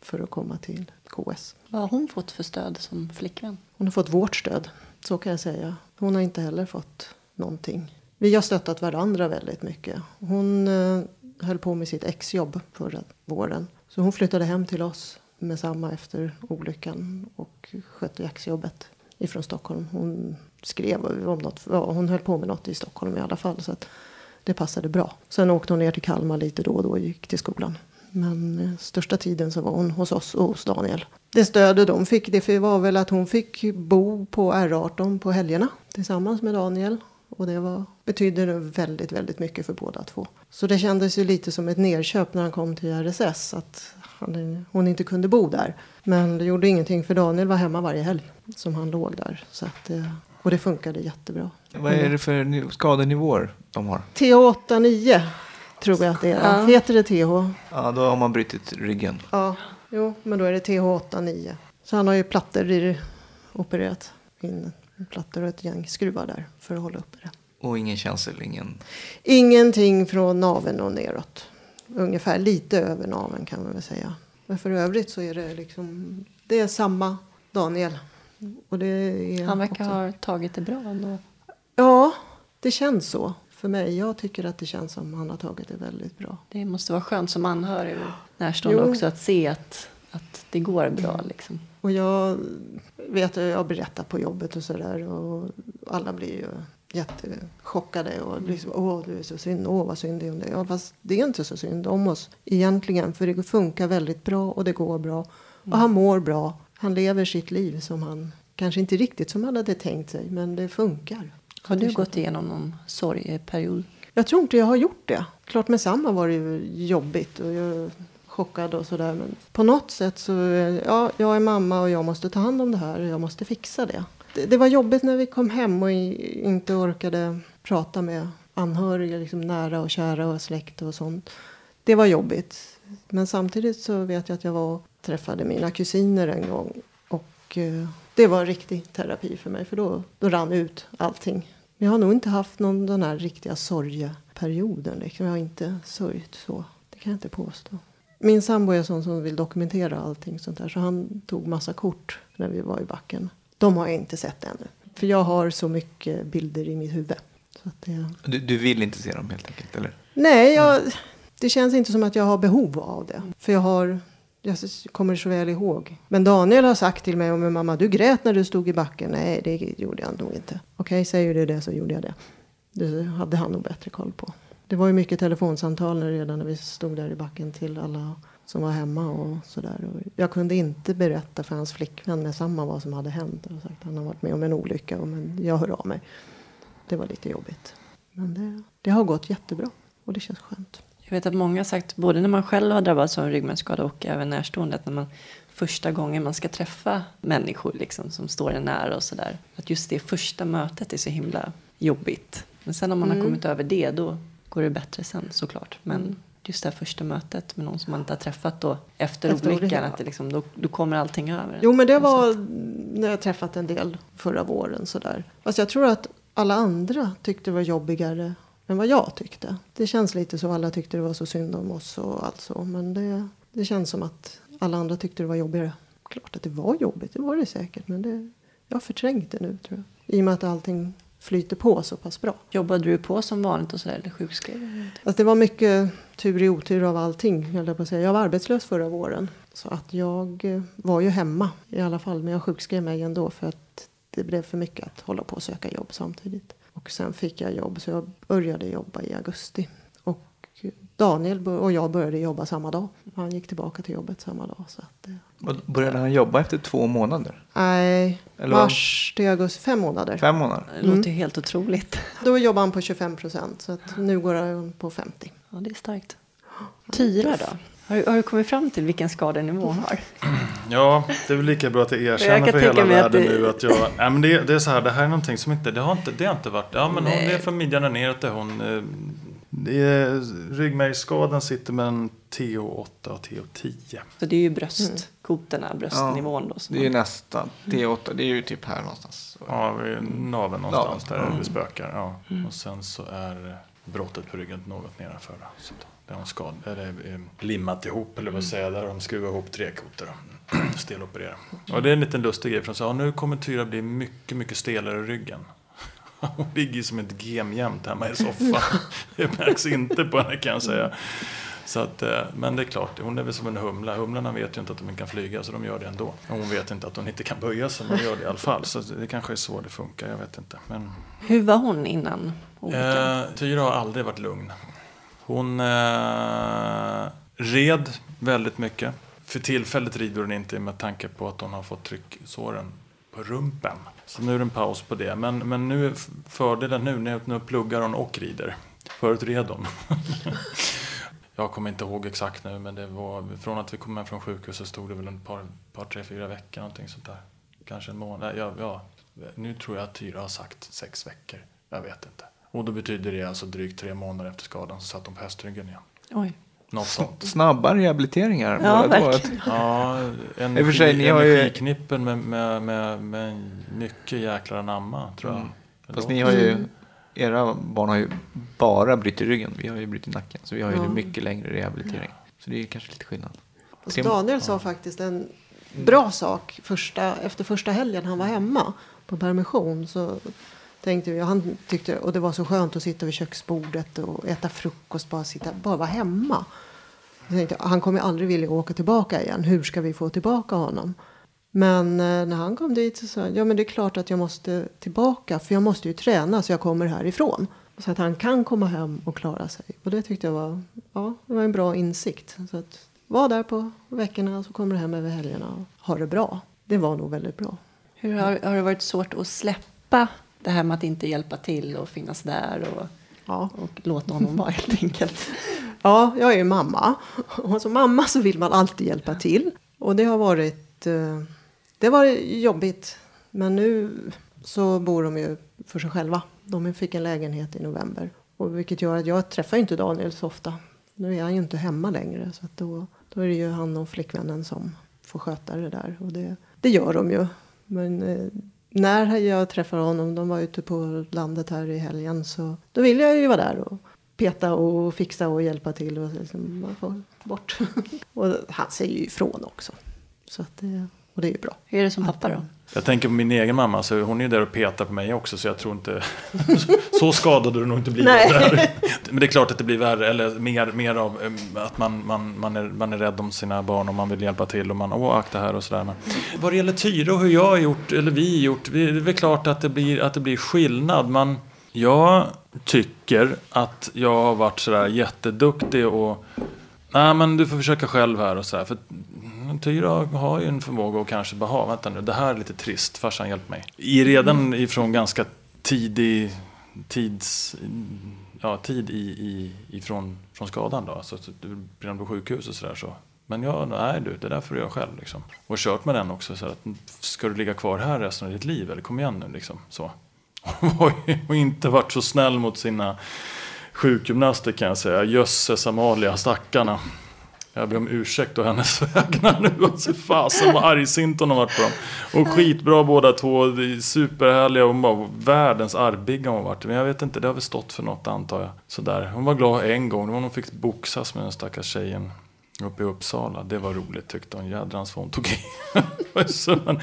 för att komma till KS. Vad har hon fått för stöd som flickvän? Hon har fått vårt stöd, så kan jag säga. Hon har inte heller fått någonting. Vi har stöttat varandra väldigt mycket. Hon eh, höll på med sitt exjobb förra våren. Så hon flyttade hem till oss med samma efter olyckan och skötte exjobbet ifrån Stockholm. Hon skrev om något, ja, hon höll på med något i Stockholm i alla fall. Så att det passade bra. Sen åkte hon ner till Kalmar lite då och då och gick till skolan. Men eh, största tiden så var hon hos oss och hos Daniel. Det stödet de fick det var väl att hon fick bo på R18 på helgerna tillsammans med Daniel. Och det var, betydde väldigt, väldigt mycket för båda två. Så det kändes ju lite som ett nerköp när han kom till RSS. Att han, hon inte kunde bo där. Men det gjorde ingenting för Daniel var hemma varje helg som han låg där. Så att, eh, och det funkade jättebra. Vad är det för ni- skadenivåer de har? TH89 tror jag att det är. Ja. Heter det TH? Ja, då har man brutit ryggen. Ja, jo, men då är det TH89. Så han har ju plattor i opererat in. Plattor och ett gäng skruvar där för att hålla uppe det. Och ingen känsel, ingen... Ingenting från naveln och neråt. Ungefär lite över naveln kan man väl säga. Men för övrigt så är det liksom, det är samma Daniel. Och det är Han verkar också- ha tagit det bra ändå. Ja, det känns så för mig. Jag tycker att det känns som han har tagit det väldigt bra. Det måste vara skönt som anhörig och närstående Jo. också att se att, att det går bra. Liksom. Och jag vet att jag berättar på jobbet och sådär. Och alla blir ju jättechockade. Och liksom, åh du är så synd, åh vad synd det är om dig. Ja, fast det är inte så synd om oss egentligen. För det funkar väldigt bra och det går bra. Och han mår bra. Han lever sitt liv som han, kanske inte riktigt som han hade tänkt sig. Men det funkar. Har du gått igenom någon sorgeperiod? Jag tror inte jag har gjort det. Klart med samma var det ju jobbigt och jag chockad och sådär. Men på något sätt så, ja, jag är mamma och jag måste ta hand om det här och jag måste fixa det. Det, det var jobbigt när vi kom hem och i, inte orkade prata med anhöriga, liksom nära och kära och släkt och sånt. Det var jobbigt. Men samtidigt så vet jag att jag var och träffade mina kusiner en gång. Och eh, det var riktig terapi för mig för då, då rann ut allting. Men jag har nog inte haft någon den här riktiga sorgeperioden. Liksom. Jag har inte sörjt så. Det kan jag inte påstå. Min sambo är sån som vill dokumentera allting sånt där. Så han tog massa kort när vi var i backen. De har jag inte sett ännu. För jag har så mycket bilder i mitt huvud. Så att det... Du, du vill inte se dem helt enkelt, eller? Nej, jag, det känns inte som att jag har behov av det. För jag har, jag kommer så väl ihåg. Men Daniel har sagt till mig, men mamma du grät när du stod i backen. Nej, det gjorde jag nog inte. Okej, säger du det så gjorde jag det. Det hade han nog bättre koll på. Det var ju mycket telefonsamtal redan när vi stod där i backen till alla som var hemma och sådär. Jag kunde inte berätta för hans flickvän med samma vad som hade hänt. Och sagt, han har varit med om en olycka och men jag hör av mig. Det var lite jobbigt. Men det, det har gått jättebra och det känns skönt. Jag vet att många har sagt, både när man själv har drabbats av en ryggmärgsskada och även närstående, att när man första gången man ska träffa människor liksom, som står en nära och sådär, att just det första mötet är så himla jobbigt. Men sen om man har Mm. kommit över det, då går det bättre sen såklart. Men just det här första mötet med någon som man inte har träffat då efter, Efter olyckan, att det liksom, då, då kommer allting över. Jo men det var när jag träffat en del förra våren sådär. Fast jag tror att alla andra tyckte det var jobbigare än vad jag tyckte. Det känns lite så. Alla tyckte det var så synd om oss och allt så. Men det, det känns som att alla andra tyckte det var jobbigare. Klart att det var jobbigt, det var det säkert. Men det, jag har förträngt det nu tror jag. I och med att allting flyter på så pass bra. Jobbade du på som vanligt och sådär eller sjukskrev? du? Alltså det var mycket tur i otur av allting. Jag, på att säga. jag var arbetslös förra våren. Så att jag eh, var ju hemma i alla fall. Men jag sjukskrev mig ändå för att det blev för mycket att hålla på och söka jobb samtidigt. Och sen fick jag jobb så jag började jobba i augusti. Och Daniel och jag började jobba samma dag. Han gick tillbaka till jobbet samma dag. Så att, eh, då Började han jobba efter två månader? nej, Eller mars till augusti, fem månader. Fem månader? Det låter ju helt otroligt. Då jobbar han på 25 procent. Så att nu går han på 50. Ja, det är starkt. Tyra då? Har, du- har du kommit fram till vilken skadenivå hon har? Ja, det är väl lika bra att jag Jag erkänner kan för hela mig att världen det- nu att jag... Nej, men det, det är så här, det här är någonting som inte... Det har inte, det har inte varit... Ja, men hon Nej. är från midjan och neråt. är Hon, eh, det ryggmärgsskadan sitter mellan TO8 och TO10. Så det är ju bröstkotorna, bröstnivån då. Som Det är ju man- nästan T8, det är ju typ här någonstans. Ja, naveln någonstans Naveln, där ja. det spökar. Ja. Och sen så är brottet på ryggen något nedanför. Så har en skad, eller eh, limmat ihop, eller vad säger jag, där de skruvar ihop tre kotor. och Steloperera. Och det är en liten lustig grej, för de sa, ja, nu kommer Tyra bli mycket, mycket stelare i ryggen. Hon ligger som ett gem jämt hemma i soffan. Det märks inte på henne kan jag säga. Så att, eh, men det är klart, hon är väl som en humla. Humlarna vet ju inte att de kan flyga så de gör det ändå. Hon vet inte att hon inte kan böja sig men de gör det i alla fall. Så det kanske är så det funkar, jag vet inte. Men, Hur var hon innan olyckan? eh, Tyra har aldrig varit lugn. Hon eh, red väldigt mycket. För tillfället rider hon inte med tanke på att hon har fått trycksåren på rumpen. Så nu är det en paus på det. Men, men nu är fördelen nu, nu, nu pluggar hon och rider. Förut red hon. Jag kommer inte ihåg exakt nu, men det var från att vi kom hem från sjukhuset stod det väl en par, par tre, fyra veckor någonting sånt där. Kanske en månad. Ja, ja, nu tror jag att Tyra har sagt sex veckor. Jag vet inte. Och då betyder det alltså drygt tre månader efter skadan så satt hon på hästryggen igen. Oj. Något sånt. Snabba rehabiliteringar. Ja, verkligen. Ja, I och för sig, ni har ju- energiknippen med, med, med, med mycket jäklar anamma, tror jag. Mm. Fast ni har ju, era barn har ju bara brutit ryggen. Vi har ju brutit nacken. Så vi har ju Ja. mycket längre rehabilitering. Så det är kanske lite skillnad. Tre- Daniel sa faktiskt en bra sak första, efter första helgen han var hemma på permission. Så tänkte vi, han tyckte, och det var så skönt att sitta vid köksbordet och äta frukost, bara sitta, bara vara hemma. Jag tänkte, han kommer aldrig vilja åka tillbaka igen. Hur ska vi få tillbaka honom? Men eh, när han kom dit så sa han, ja men det är klart att jag måste tillbaka för jag måste ju träna så jag kommer härifrån. Så att han kan komma hem och klara sig. Och det tyckte jag var, ja, det var en bra insikt. Så att var där på veckorna så kommer du hem över helgerna och ha det bra. Det var nog väldigt bra. Hur har, har det varit svårt att släppa det här med att inte hjälpa till och finnas där och, Ja. och låta honom vara helt enkelt? Ja, jag är ju mamma. Och som mamma så vill man alltid hjälpa till. Och det har varit, eh, det var jobbigt. Men nu så bor de ju för sig själva. De fick en lägenhet i november. Och vilket gör att jag träffar inte Daniel så ofta. Nu är han ju inte hemma längre. Så att då, då är det ju han och flickvännen som får sköta det där. Och det, det gör de ju. Men eh, när jag träffar honom, de var ute på landet här i helgen. Så då vill jag ju vara där och peta och fixa och hjälpa till. Och liksom, man får bort. och han säger ju ifrån också. Så att det, och det är ju bra. Hur är det som pappa då? Jag tänker på min egen mamma, så hon är ju där och petar på mig också, så jag tror inte... så skadade du nog inte blir Nej. där. Men det är klart att det blir värre, eller mer, mer av eh, att man, man, man, är, man är rädd om sina barn och man vill hjälpa till och man, åh, akta här och sådär. Men Vad det gäller Tyra och hur jag har gjort, eller vi har gjort, det är väl klart att det blir, att det blir skillnad. Man, jag tycker att jag har varit sådär jätteduktig och Nej men du får försöka själv här och så här. För Tyra har ju en förmåga att kanske bara, ha, vänta nu, det här är lite trist, farsan hjälp mig. I redan ifrån ganska tidig tids, ja, tid i, i, ifrån från skadan då, alltså så du redan på sjukhus och sådär så. Men ja, nej du, det där får du göra själv liksom. Och kört med den också så att ska du ligga kvar här resten av ditt liv eller kom igen nu liksom så. Och inte varit så snäll mot sina sjukgymnaster kan jag säga. Jösses Amalia, stackarna. Jag ber om ursäkt och hennes vägnar nu. Alltså fasen vad argsint hon har varit på dem. Och skitbra båda två. Superhärliga. Hon var världens argbigga hon har varit. Men jag vet inte, det har väl stått för något antar jag. Sådär. Hon var glad en gång. Det var när hon fick boxas med den stackars tjejen uppe i Uppsala. Det var roligt tyckte hon. Jädrans vad hon tog i. men,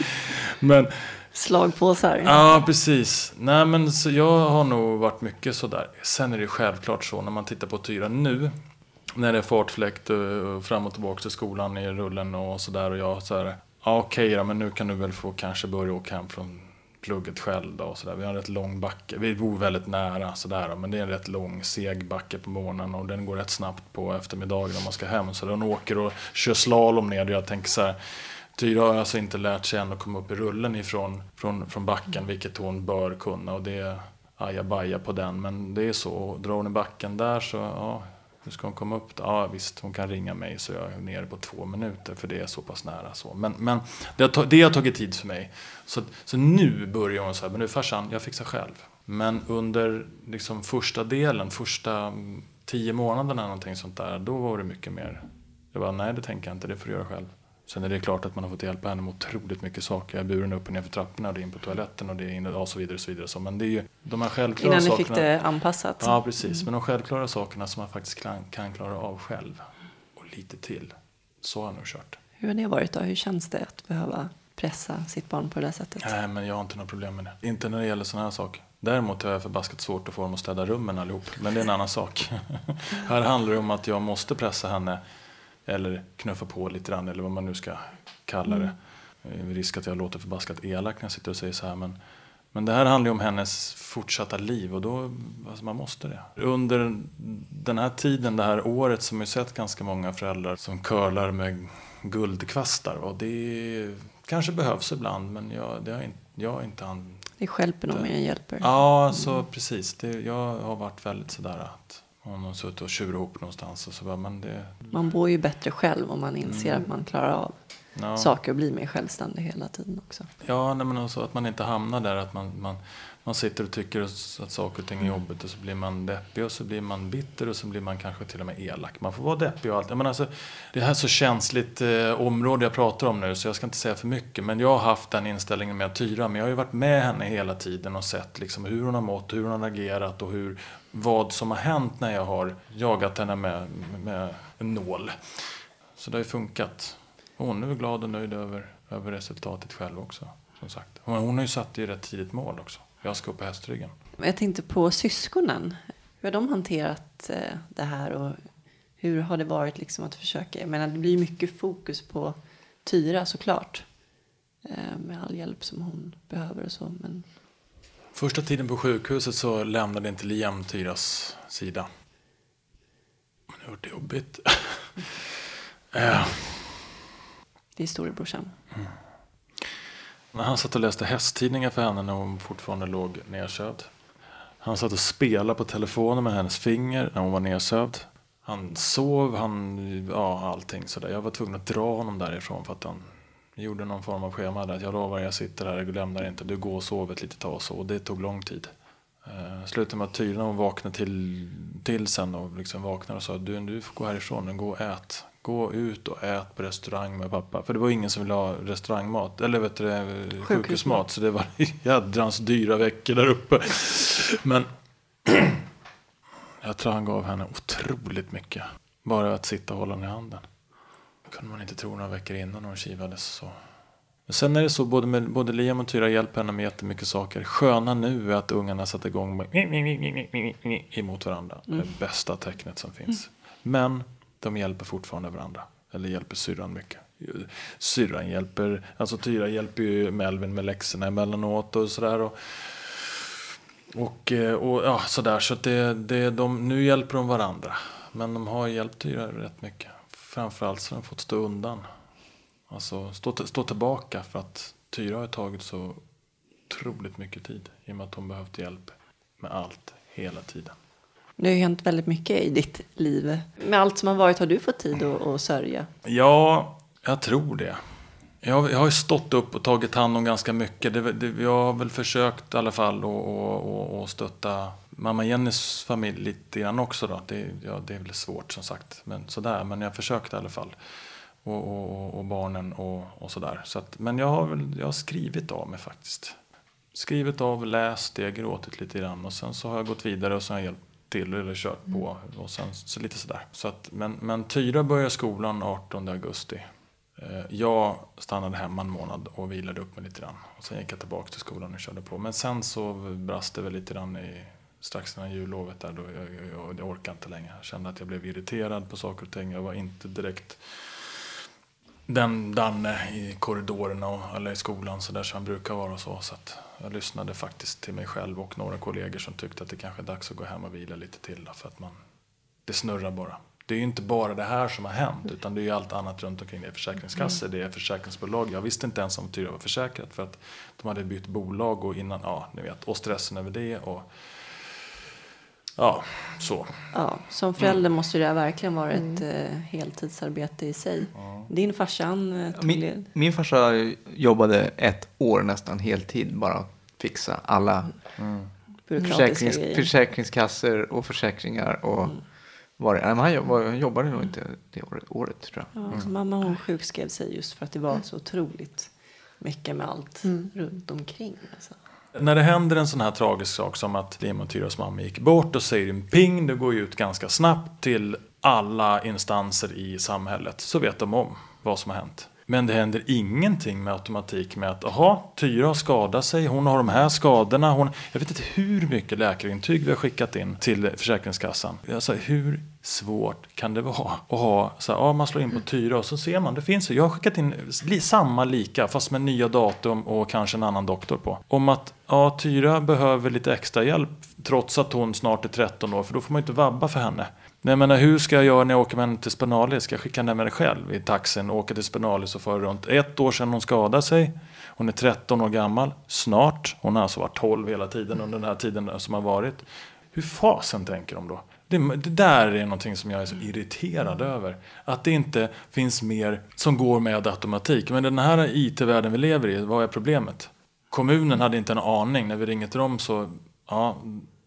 men Slagpåsar. Ja, precis. Nej, men så jag har nog varit mycket sådär. Sen är det självklart så när man tittar på Tyra nu. När det är fartfläkt eh, fram och tillbaka till skolan i rullen och sådär. Och jag så här, ja okej då, men nu kan du väl få kanske börja åka hem från plugget själv då. Och sådär. Vi har en rätt lång backe. Vi bor väldigt nära sådär. Men det är en rätt lång seg backe på morgonen. Och den går rätt snabbt på eftermiddagen när man ska hem. Så den åker och kör slalom ner. Och jag tänker så här. Tyra har alltså inte lärt sig än att komma upp i rullen ifrån från, från backen, vilket hon bör kunna. Och det är ajabaja på den, men det är så. Drar hon i backen där så, ja, hur ska hon komma upp? Ja visst, hon kan ringa mig så jag är nere på två minuter för det är så pass nära. så. Men, men det, har, det har tagit tid för mig. Så, så nu börjar hon så här, men nu farsan, jag fixar själv. Men under liksom första delen, första mm, tio månaderna någonting sånt där, då var det mycket mer. Jag bara, nej det tänker jag inte, det får du göra själv. Sen är det klart att man har fått hjälpa henne med otroligt mycket saker. Jag buren upp och ner för trapporna det är in på toaletten och det är in och så vidare. Och så vidare. Så, men det är ju de här självklara Innan ni sakerna. fick det anpassat. Ja, precis. Men de självklara sakerna som man faktiskt kan, kan klara av själv. Och lite till. Så har jag nog kört. Hur har det varit då? Hur känns det att behöva pressa sitt barn på det där sättet? Nej, men jag har inte några problem med det. Inte när det gäller sådana här saker. Däremot har jag förbaskat svårt att få dem att städa rummen allihop. Men det är en annan sak. här handlar det om att jag måste pressa henne eller knuffa på lite grann eller vad man nu ska kalla det. Mm. Risk att jag låter förbaskat elak när jag sitter och säger så här. Men, men det här handlar ju om hennes fortsatta liv och då, alltså man måste det. Under den här tiden, det här året, som jag sett ganska många föräldrar som curlar med guldkvastar. Och det kanske behövs ibland men jag, det har inte, jag har inte an... Det stjälper nog mer än hjälper. Ja, så mm. precis. Det, jag har varit väldigt sådär att hon har suttit och tjurat ihop någonstans. Och så bara, men det... Man bor ju bättre själv om man inser mm. att man klarar av ja. saker och blir mer självständig hela tiden också. Ja, nej, men också att man inte hamnar där att man, man, man sitter och tycker att saker och ting är jobbigt och så blir man deppig och så blir man bitter och så blir man kanske till och med elak. Man får vara deppig och allt. Men alltså, det här är så känsligt eh, område jag pratar om nu så jag ska inte säga för mycket. Men jag har haft den inställningen med Tyra. Men jag har ju varit med henne hela tiden och sett liksom, hur hon har mått, hur hon har agerat och hur, vad som har hänt när jag har jagat henne med, med en nål. Så det har ju funkat. Och hon är väl glad och nöjd över, över resultatet själv också. Som sagt. Hon, hon har ju satt i rätt tidigt mål också. Jag ska upp på hästryggen. Jag tänkte på syskonen. Hur har de hanterat eh, det här och hur har det varit liksom att försöka? Jag menar, det blir mycket fokus på Tyra såklart. Eh, med all hjälp som hon behöver och så. Men... Första tiden på sjukhuset så lämnade inte Liam Tyras sida. Men det var jobbigt. äh. Det är storebrorsan. Mm. När han satt och läste hästtidningar för henne när hon fortfarande låg nedsövd. Han satt och spelade på telefonen med hennes finger när hon var nedsövd. Han sov, han, ja allting sådär. Jag var tvungen att dra honom därifrån för att han gjorde någon form av schema där. Jag lovar, jag sitter här, jag lämnar inte. Du går och sover ett litet tag och så. Och det tog lång tid. Uh, slutade med att Tyra hon vaknade till, till sen och liksom vaknade och sa du, du får gå härifrån, nu gå och ät. Gå ut och ät på restaurang med pappa. För det var ingen som ville ha restaurangmat. Eller vet du, sjukhusmat. Så det var jädrans dyra veckor där uppe. Men jag tror han gav henne otroligt mycket. Bara att sitta och hålla henne i handen. Det kunde man inte tro några veckor innan hon kivades så. Men sen är det så, både, med, både Liam och Tyra hjälper henne med jättemycket saker. Sköna nu är att ungarna satt igång med emot varandra. Mm. Det bästa tecknet som finns. Mm. Men de hjälper fortfarande varandra. Eller hjälper syrran mycket. Syrran hjälper, alltså Tyra hjälper ju Melvin med läxorna emellanåt och sådär. Och, och, eh, och ja, sådär. Så att det, det, de, nu hjälper de varandra. Men de har hjälpt Tyra rätt mycket. Framförallt så har de fått stå undan. Alltså stå, stå tillbaka för att Tyra har tagit så otroligt mycket tid. I och med att hon behövt hjälp med allt, hela tiden. Det har ju hänt väldigt mycket i ditt liv. Med allt som har varit, har du fått tid att, att sörja? Ja, jag tror det. Jag, jag har ju stått upp och tagit hand om ganska mycket. Det, det, jag har väl försökt i alla fall att stötta mamma Jennys familj lite grann också då. Det, ja, det är väl svårt som sagt. Men sådär, men jag försökte i alla fall. Och, och, och barnen och, och sådär. Så att, men jag har, väl, jag har skrivit av mig faktiskt. Skrivit av, läst det, gråtit lite grann. Och sen så har jag gått vidare och så har jag hjälpt till eller kört på. Och sen så lite sådär. Så att, men, men Tyra började skolan 18 augusti. Eh, Jag stannade hemma en månad och vilade upp mig lite grann. Och sen gick jag tillbaka till skolan och körde på. Men sen så brast det väl lite grann i, strax innan jullovet där. Då jag, jag, jag orkade inte längre. Jag kände att jag blev irriterad på saker och ting. Jag var inte direkt den Danne i korridorerna och, eller i skolan så där som han brukar vara. och Så, så att jag lyssnade faktiskt till mig själv och några kollegor som tyckte att det kanske är dags att gå hem och vila lite till. För att man, det snurrar bara. Det är inte bara det här som har hänt utan det är allt annat runt omkring. Det är försäkringskassor, det är försäkringsbolag. Jag visste inte ens om Tyra var försäkrat för att de hade bytt bolag och innan, ja ni vet, och stressen över det och ja, så. Ja, som förälder måste det verkligen vara ett eh, heltidsarbete i sig. Din farsa han eh, tog Min, led. min farsa jobbade ett år nästan heltid bara att fixa alla byråkratiska försäkrings, försäkringskassor och försäkringar och var det, nej, han jobbade, han jobbade nog inte det året, året tror jag. Ja, så mamma hon sjukskrev sig just för att det var så otroligt mycket med allt runt omkring. Alltså. När det händer en sån här tragisk sak som att Lima och Tyras mamma gick bort och säger en ping, det går ju ut ganska snabbt till alla instanser i samhället så vet de om vad som har hänt. Men det händer ingenting med automatik med att aha, Tyra har skadat sig, hon har de här skadorna. Hon, jag vet inte hur mycket läkarintyg vi har skickat in till Försäkringskassan. Alltså, hur svårt kan det vara att ha, så här, ja, man slår in på Tyra och så ser man, det finns jag har skickat in samma lika fast med nya datum och kanske en annan doktor på. Om att ja, Tyra behöver lite extra hjälp trots att hon snart är 13 år för då får man ju inte vabba för henne. Nej Men hur ska jag göra när jag åker med henne till Spenalis? Ska jag skicka henne med mig själv i taxin och åka till Spenalis och föra runt? Ett år sedan hon skadade sig. Hon är 13 år gammal, snart. Hon har alltså varit 12 hela tiden under den här tiden som har varit. Hur fasen tänker de då? Det, det där är någonting som jag är så irriterad över. Att det inte finns mer som går med automatik. Men den här IT-världen vi lever i, vad är problemet? Kommunen hade inte en aning. När vi ringde till dem så, ja,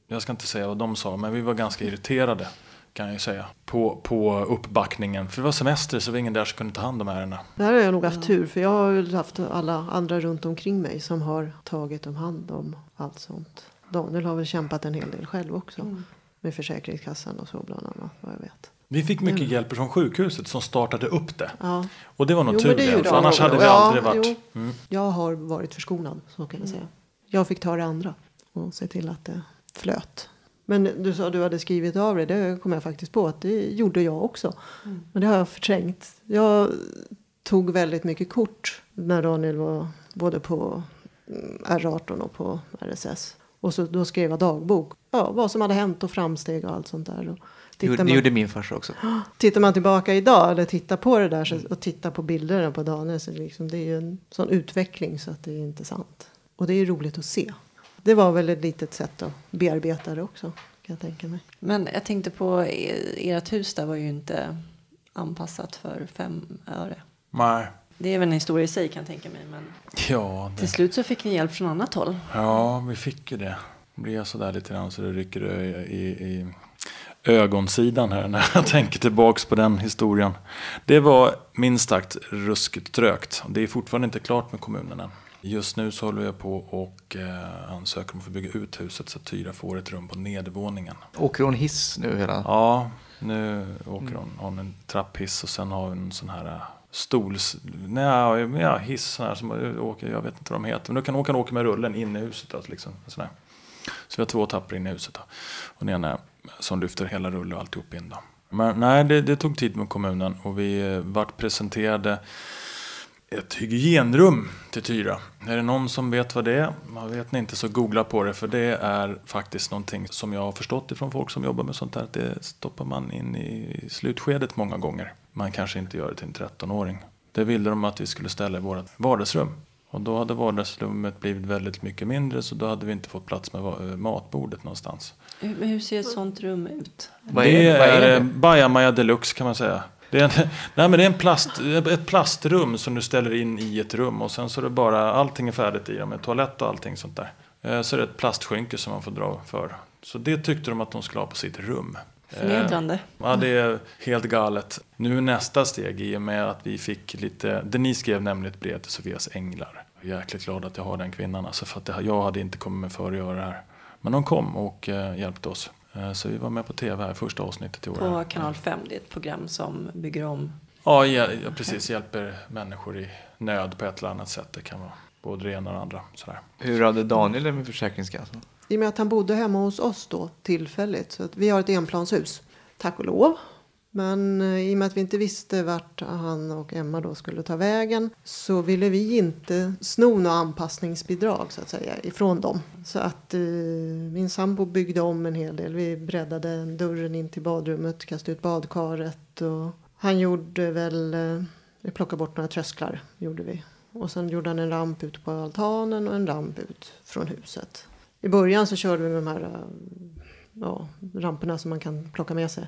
jag ska inte säga vad de sa, men vi var ganska irriterade kan jag ju säga. På, på uppbackningen. För det var semester så det var ingen där som kunde ta hand om ärendena. Där har jag nog haft tur för jag har ju haft alla andra runt omkring mig som har tagit om hand om allt sånt. Daniel har väl kämpat en hel del själv också. Med Försäkringskassan och så bland annat vad jag vet. Vi fick mycket hjälp från sjukhuset som startade upp det. Ja. Och det var nog tur det för annars hade vi Ja, aldrig varit... Mm. Jag har varit förskonad så kan jag säga. Jag fick ta det andra och se till att det flöt. Men du sa att du hade skrivit av det. Det kom jag faktiskt på att det gjorde jag också. Men det har jag förträngt. Jag tog väldigt mycket kort när Daniel var både på mm, R18 och på RSS. Och så, då skrev jag dagbok. Ja, vad som hade hänt och framsteg och allt sånt där. Och det man, gjorde min farsa också. tittar man tillbaka idag eller tittar på det där så, och tittar på bilderna på Daniel så liksom, det är ju en sån utveckling så att det är inte sant. Och det är roligt att se. Det var väl ett litet sätt att bearbeta det också kan jag tänka mig. Men jag tänkte på er- ert hus där var ju inte anpassat för fem öre. Nej. Det är väl en historia i sig kan jag tänka mig. Men Ja, det, till slut så fick ni hjälp från annat håll. ja, vi fick ju det. Det blir sådär lite grann så det rycker i, i, i ögonsidan här när jag tänker tillbaks på den historien. Det var minst sagt ruskigt trögt. Det är fortfarande inte klart med kommunen än. Just nu så håller jag på och eh, ansöker om att få bygga ut huset så att Tyra får ett rum på nedervåningen. Åker hon hiss nu hela? Ja, nu åker hon, hon en trapphiss och sen har hon en sån här äh, stols... Nej, ja, hiss här som åker, jag vet inte vad de heter. Men då kan hon åka med rullen in i huset. Då, liksom, sån här. Så vi har två tappar in i huset. Då. Och den ena som lyfter hela rullen och alltihop in. Då. Men nej, det, det tog tid med kommunen och vi eh, vart presenterade ett hygienrum till Tyra. Är det någon som vet vad det är? Man vet ni inte så googla på det för det är faktiskt någonting som jag har förstått ifrån folk som jobbar med sånt här. att Det stoppar man in i slutskedet många gånger. Man kanske inte gör det till en 13-åring. Det ville de att vi skulle ställa i vårt vardagsrum. Och då hade vardagsrummet blivit väldigt mycket mindre så då hade vi inte fått plats med eh, matbordet någonstans. Hur, men hur ser ett sånt rum ut? Vad det är, vad är är det? Bajamaja deluxe kan man säga. Det är, en, nej men det är en plast, ett plastrum som du ställer in i ett rum och sen så är det bara, allting är färdigt i det med toalett och allting sånt där. Eh, Så är det ett plastskynke som man får dra för. Så det tyckte de att de skulle ha på sitt rum. Eh, Förnedrande. Ja, det är helt galet. Nu nästa steg i och med att vi fick lite, Denise skrev nämligen ett brev till Sofias änglar. Jag är jäkligt glad att jag har den kvinnan, alltså för att det, jag hade inte kommit med för att göra det här. Men de kom och eh, hjälpte oss. Eh, så vi var med på tv här, första avsnittet i år. På kanal 5, det är ett program som bygger om. Ja, ja, ja, precis. Hjälper människor i nöd på ett eller annat sätt. Det kan vara både det ena och det andra. Sådär. Hur hade Daniel det med Försäkringskassan? I och med att han bodde hemma hos oss då tillfälligt. Så att vi har ett enplanshus. Tack och lov. Men eh, i och med att vi inte visste vart han och Emma då skulle ta vägen så ville vi inte sno några anpassningsbidrag så att säga ifrån dem. Så att eh, min sambo byggde om en hel del. Vi breddade dörren in till badrummet, kastade ut badkaret och han gjorde väl, eh, vi plockade bort några trösklar gjorde vi. Och sen gjorde han en ramp ut på altanen och en ramp ut från huset. I början så körde vi med de här eh, ja, ramperna som man kan plocka med sig.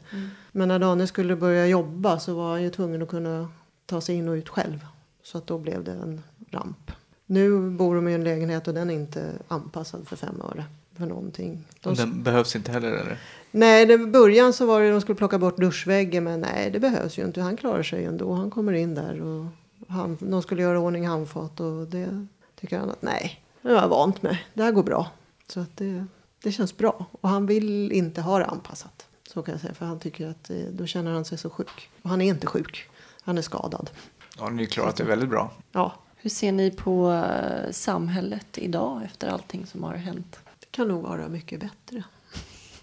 Men när Daniel skulle börja jobba så var han ju tvungen att kunna ta sig in och ut själv. Så att då blev det en ramp. Nu bor de i en lägenhet och den är inte anpassad för fem öre för någonting. De, Och den behövs inte heller eller? Nej, i början så var det de skulle plocka bort duschväggen men nej det behövs ju inte. Han klarar sig ändå. Han kommer in där och han, de skulle göra ordning handfat och det tycker han att nej, det har jag vant med. Det här går bra. Så att det, det känns bra. Och han vill inte ha det anpassat. Så kan jag säga. För han tycker att det, då känner han sig så sjuk. Och han är inte sjuk. Han är skadad. Ja, ni har klarat det väldigt bra. Ja, Hur ser ni på eh, samhället idag efter allting som har hänt? det kan nog vara mycket bättre.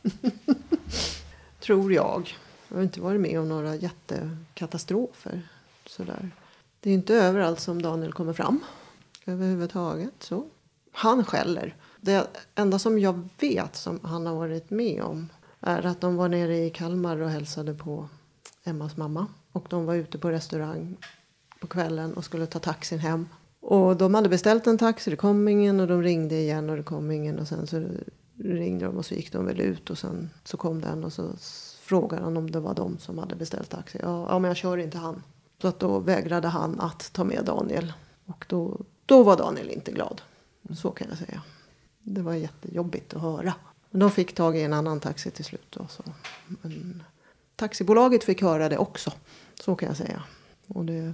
Tror jag. Jag har inte varit med om några jättekatastrofer. Sådär. Det är inte överallt som Daniel kommer fram. Överhuvudtaget. Så. Han skäller. Det enda som jag vet som han har varit med om är att de var nere i Kalmar och hälsade på Emmas mamma. Och de var ute på restaurang på kvällen och skulle ta taxin hem. Och de hade beställt en taxi, det kom ingen och de ringde igen och det kom ingen. Och sen så ringde de och så gick de väl ut och sen så kom den och så frågade han om det var de som hade beställt taxi. Ja, ja men jag kör inte han. Så att då vägrade han att ta med Daniel. Och då, då var Daniel inte glad. Så kan jag säga. Det var jättejobbigt att höra. Men de fick tag i en annan taxi till slut. Då, så. Men taxibolaget fick höra det också. Så kan jag säga. Och det,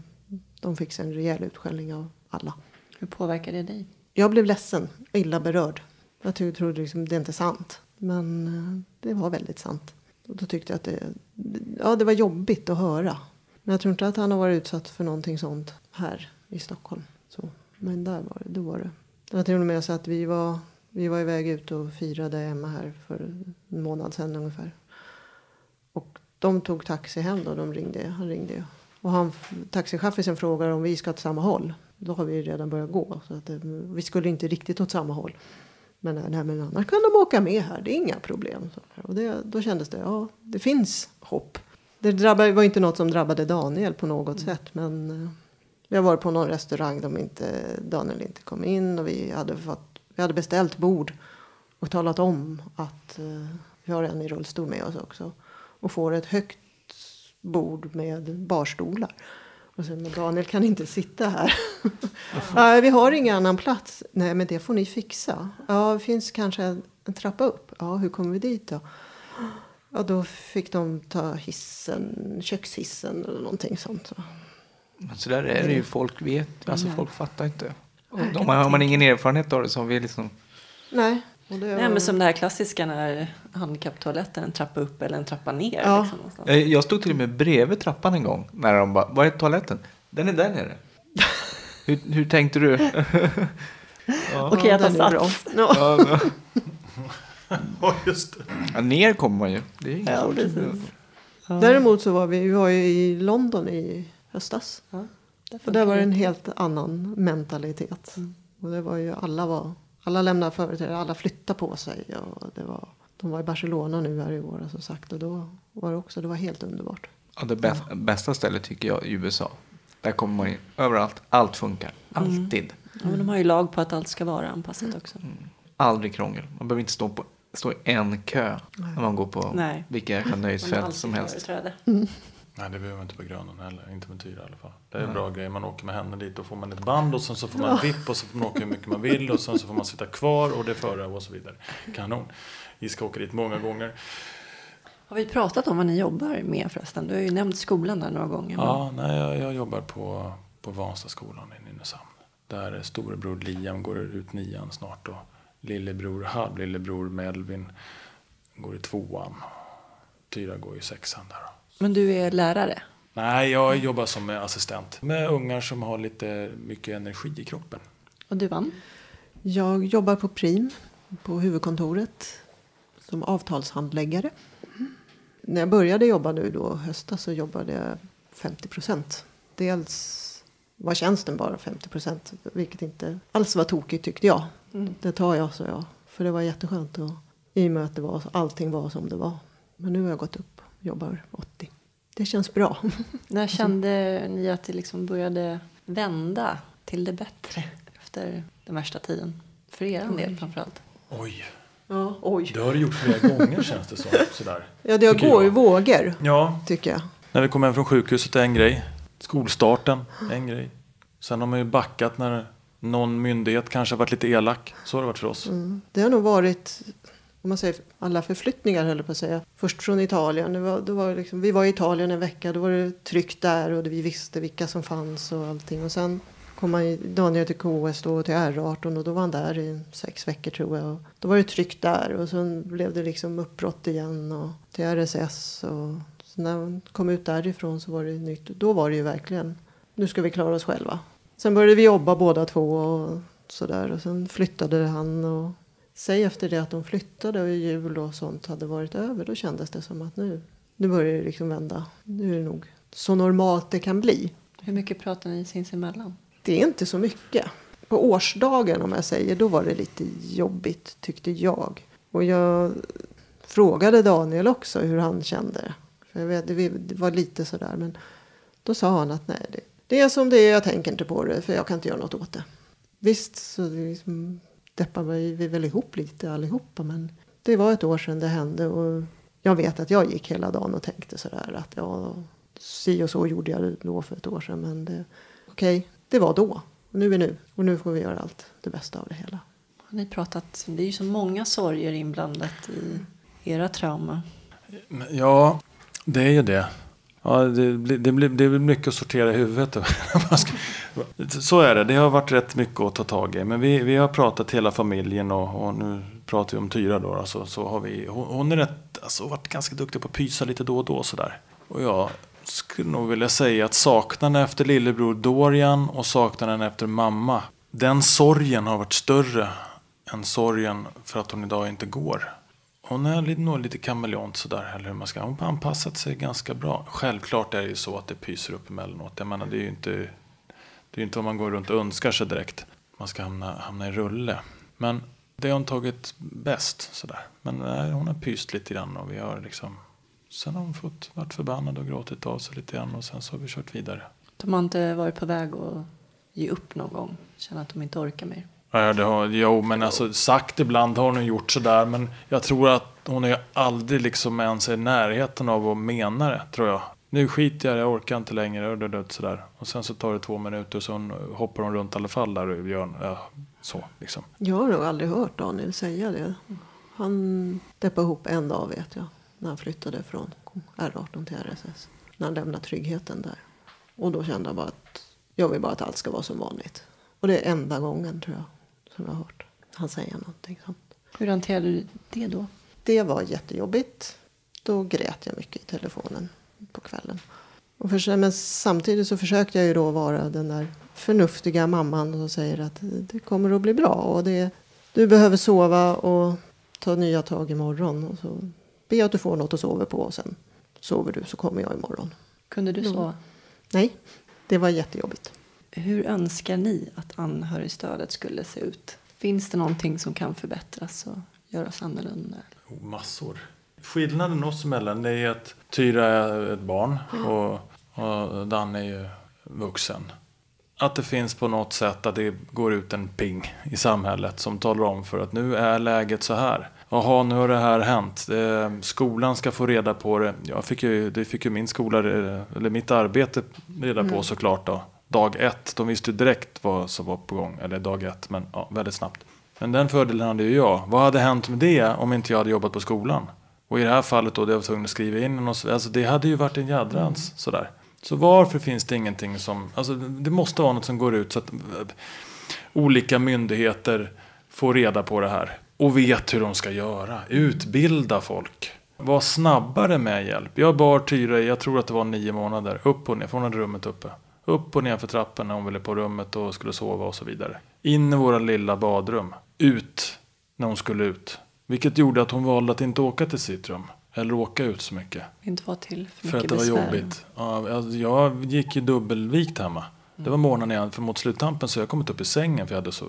de fick sig en rejäl utskällning av alla. Hur påverkar det dig? Jag blev ledsen, illa berörd. Jag tro- trodde liksom, det är inte sant. Men eh, det var väldigt sant. Och då tyckte jag att det, ja, det var jobbigt att höra. Men jag tror inte att han har varit utsatt för någonting sånt här i Stockholm. Så, men där var det, då var det. Det var till och med så att vi var, vi var iväg ut och firade Emma här för en månad sedan ungefär. Och de tog taxi hem då, de ringde, han ringde ju. Och han, taxichauffören frågar om vi ska åt samma håll. Då har vi redan börjat gå. Så att det, vi skulle inte riktigt åt samma håll. Men, nej, nej, men annars kan de åka med här, det är inga problem. Och det, då kändes det, ja, det finns hopp. Det drabbade, var inte något som drabbade Daniel på något sätt. Men eh, vi har varit på någon restaurang där inte, Daniel inte kom in. Och vi hade, fått, vi hade beställt bord och talat om att eh, vi har en i rullstol med oss också. Och får ett högt bord med barstolar. Och sen, men Daniel kan inte sitta här. Nej, vi har ingen annan plats. Nej, men det får ni fixa. Ja, det finns kanske en, en trappa upp. Ja, hur kommer vi dit då? Ja, då fick de ta hissen, kökshissen eller någonting sånt. Men så där är det ju. Folk vet, alltså folk fattar inte. Nej, de, kan har man ingen erfarenhet av det så har vi liksom... Nej. Och det Nej, var- men som det här klassiska när handikapptoaletten, en trappa upp eller en trappa ner. Ja. Liksom, någonstans. Jag, jag stod till och med bredvid trappan en gång. När de bara, var är toaletten? Den är där nere. hur, hur tänkte du? ja, Okej, jag tar sats. Ja. ja, ja. Just det. ja, ner kommer man ju. Det är Ja, precis. Ja. Däremot så var vi, vi var ju i London i höstas. Ja, där Och där var det en helt annan mentalitet. Och det var ju, alla var, alla lämnade företräde, alla flyttade på sig. Och det var, de var i Barcelona nu här i år som sagt. Och då var det också, det var helt underbart. Ja, det bästa, bästa stället tycker jag är USA. Där kommer man in överallt. Allt funkar. Alltid. Ja, men de har ju lag på att allt ska vara anpassat också. Aldrig krångel. Man behöver inte stå, på, stå i en kö när man går på Nej. vilka jäkla nöjesfält som helst. företräde. Nej, det behöver man inte på Grönan heller. Inte med Tyra i alla fall. Det är en bra grej. Man åker med henne dit och får man ett band och sen så får man en vipp och så får man åka hur mycket man vill och sen så får man sitta kvar och det är före och så vidare. Kanon. Vi ska åka dit många gånger. Har vi pratat om vad ni jobbar med förresten? Du har ju nämnt skolan där några gånger. Ja, nej, jag, jag jobbar på, på Vanstaskolan i Nynäshamn. Där storebror Liam går ut nian snart och lillebror, halvlillebror Melvin går i tvåan. Tyra går i sexan där. Men du är lärare? Nej, jag jobbar som assistent med ungar som har lite mycket energi i kroppen. Och du Ann? Jag jobbar på Prim på huvudkontoret som avtalshandläggare. När jag började jobba nu då höstas så jobbade jag 50 procent. Dels var tjänsten bara 50 procent, vilket inte alls var tokigt tyckte jag. Det tar jag, så jag. För det var jätteskönt och, i och med att det var, allting var som det var. Men nu har jag gått upp och jobbar 80. Det känns bra. När kände ni att det liksom började vända till det bättre efter den värsta tiden? För er del framförallt. Oj, Ja, oj. det har du gjort flera gånger känns det som. Sådär. Ja, det går i vågor, Ja, tycker jag. när vi kom hem från sjukhuset är en grej. Skolstarten, en grej. Sen har man ju backat när någon myndighet kanske har varit lite elak. Så har det varit för oss. Mm. Det har nog varit, om man säger alla förflyttningar höll jag på att säga. Först från Italien. Det var, det var liksom, vi var i Italien en vecka, då var det tryggt där och vi visste vilka som fanns och allting. Och sen kom man Daniel till KS då, till R18 och då var han där i sex veckor tror jag. Och då var det tryggt där och sen blev det liksom uppbrott igen och till RSS. Och så när man kom ut därifrån så var det nytt. Då var det ju verkligen, nu ska vi klara oss själva. Sen började vi jobba båda två och sådär och sen flyttade han och Säg efter det att de flyttade och jul och sånt hade varit över, då kändes det som att nu, nu börjar det liksom vända. Nu är det nog så normalt det kan bli. Hur mycket pratar ni sinsemellan? Det är inte så mycket. På årsdagen om jag säger, då var det lite jobbigt tyckte jag. Och jag frågade Daniel också hur han kände. För jag vet, det det var lite sådär, men då sa han att nej, det, det är som det är, jag tänker inte på det för jag kan inte göra något åt det. Visst så det liksom deppar vi väl ihop lite allihopa men det var ett år sedan det hände och jag vet att jag gick hela dagen och tänkte sådär att ja, si och så gjorde jag då för ett år sedan men det, okej, det var då. Och nu är nu och nu får vi göra allt det bästa av det hela. Har ni pratat? Det är ju så många sorger inblandat i era trauma. Ja, det är ju det. Ja, det, blir- det, blir, det är mycket att sortera i huvudet. Så är det. Det har varit rätt mycket att ta tag i. Men vi, vi har pratat hela familjen och, och nu pratar vi om Tyra då. Alltså, så har vi, hon, hon är rätt, alltså, varit ganska duktig på att pysa lite då och då sådär. Och jag skulle nog vilja säga att saknaden efter lillebror Dorian och saknaden efter mamma. Den sorgen har varit större än sorgen för att hon idag inte går. Hon är nog lite kameleont sådär, eller hur man ska. Hon har anpassat sig ganska bra. Självklart är det ju så att det pyser upp emellanåt. Jag menar, det är ju inte, det är inte om man går runt och önskar sig direkt. Man ska hamna, hamna i rulle. Men det har hon tagit bäst sådär. Men nej, hon har pyst lite grann och vi har liksom... Sen har hon fått varit förbannad och gråtit av sig lite grann och sen så har vi kört vidare. De har inte varit på väg att ge upp någon gång. Känna att de inte orkar mer. Ja, det har, jo, men alltså sagt ibland har hon gjort sådär. Men jag tror att hon är aldrig liksom ens i närheten av att mena det, tror jag. Nu skiter jag i det, jag orkar inte längre, och och, sådär. Och sen så tar det två minuter och så hoppar hon runt i alla fall där och gör ja, så liksom. Jag har nog aldrig hört Daniel säga det. Han deppade ihop en dag vet jag. När han flyttade från R18 till RSS. När han lämnade tryggheten där. Och då kände jag bara att jag vill bara att allt ska vara som vanligt. Och det är enda gången tror jag som jag har hört han säga någonting sånt. Hur hanterade du det då? Det var jättejobbigt. Då grät jag mycket i telefonen på kvällen. Och för, men samtidigt så försökte jag ju då vara den där förnuftiga mamman som säger att det kommer att bli bra. Och det, du behöver sova och ta nya tag imorgon. Och så be att du får något att sova på och sen sover du så kommer jag imorgon. Kunde du så? Nej, det var jättejobbigt. Hur önskar ni att anhörigstödet skulle se ut? Finns det någonting som kan förbättras och göras annorlunda? Massor. Skillnaden oss emellan är att Tyra är ett barn och, och Danne är ju vuxen. Att det finns på något sätt att det går ut en ping i samhället som talar om för att nu är läget så här. Jaha, nu har det här hänt. Skolan ska få reda på det. Jag fick ju, det fick ju min skola, eller mitt arbete reda på såklart då. Dag ett. De visste direkt vad som var på gång. Eller dag ett, men ja, väldigt snabbt. Men den fördelen hade ju jag. Vad hade hänt med det om inte jag hade jobbat på skolan? Och i det här fallet då, det jag var tvungen att skriva in något, alltså det hade ju varit en jädrans sådär. Så varför finns det ingenting som, alltså det måste vara något som går ut så att eh, olika myndigheter får reda på det här och vet hur de ska göra. Utbilda folk. Var snabbare med hjälp. Jag bar Tyra jag tror att det var nio månader, upp och ner, för hon hade rummet uppe. Upp och ner för trappen när hon ville på rummet och skulle sova och så vidare. In i våra lilla badrum. Ut när hon skulle ut. Vilket gjorde att hon valde att inte åka till sitt rum. Eller åka ut så mycket. Inte vara till för För att mycket det var besvär. jobbigt. Ja, alltså jag gick ju dubbelvikt hemma. Det var morgonen jag, för mot sluttampen så jag kommit upp i sängen för jag hade så,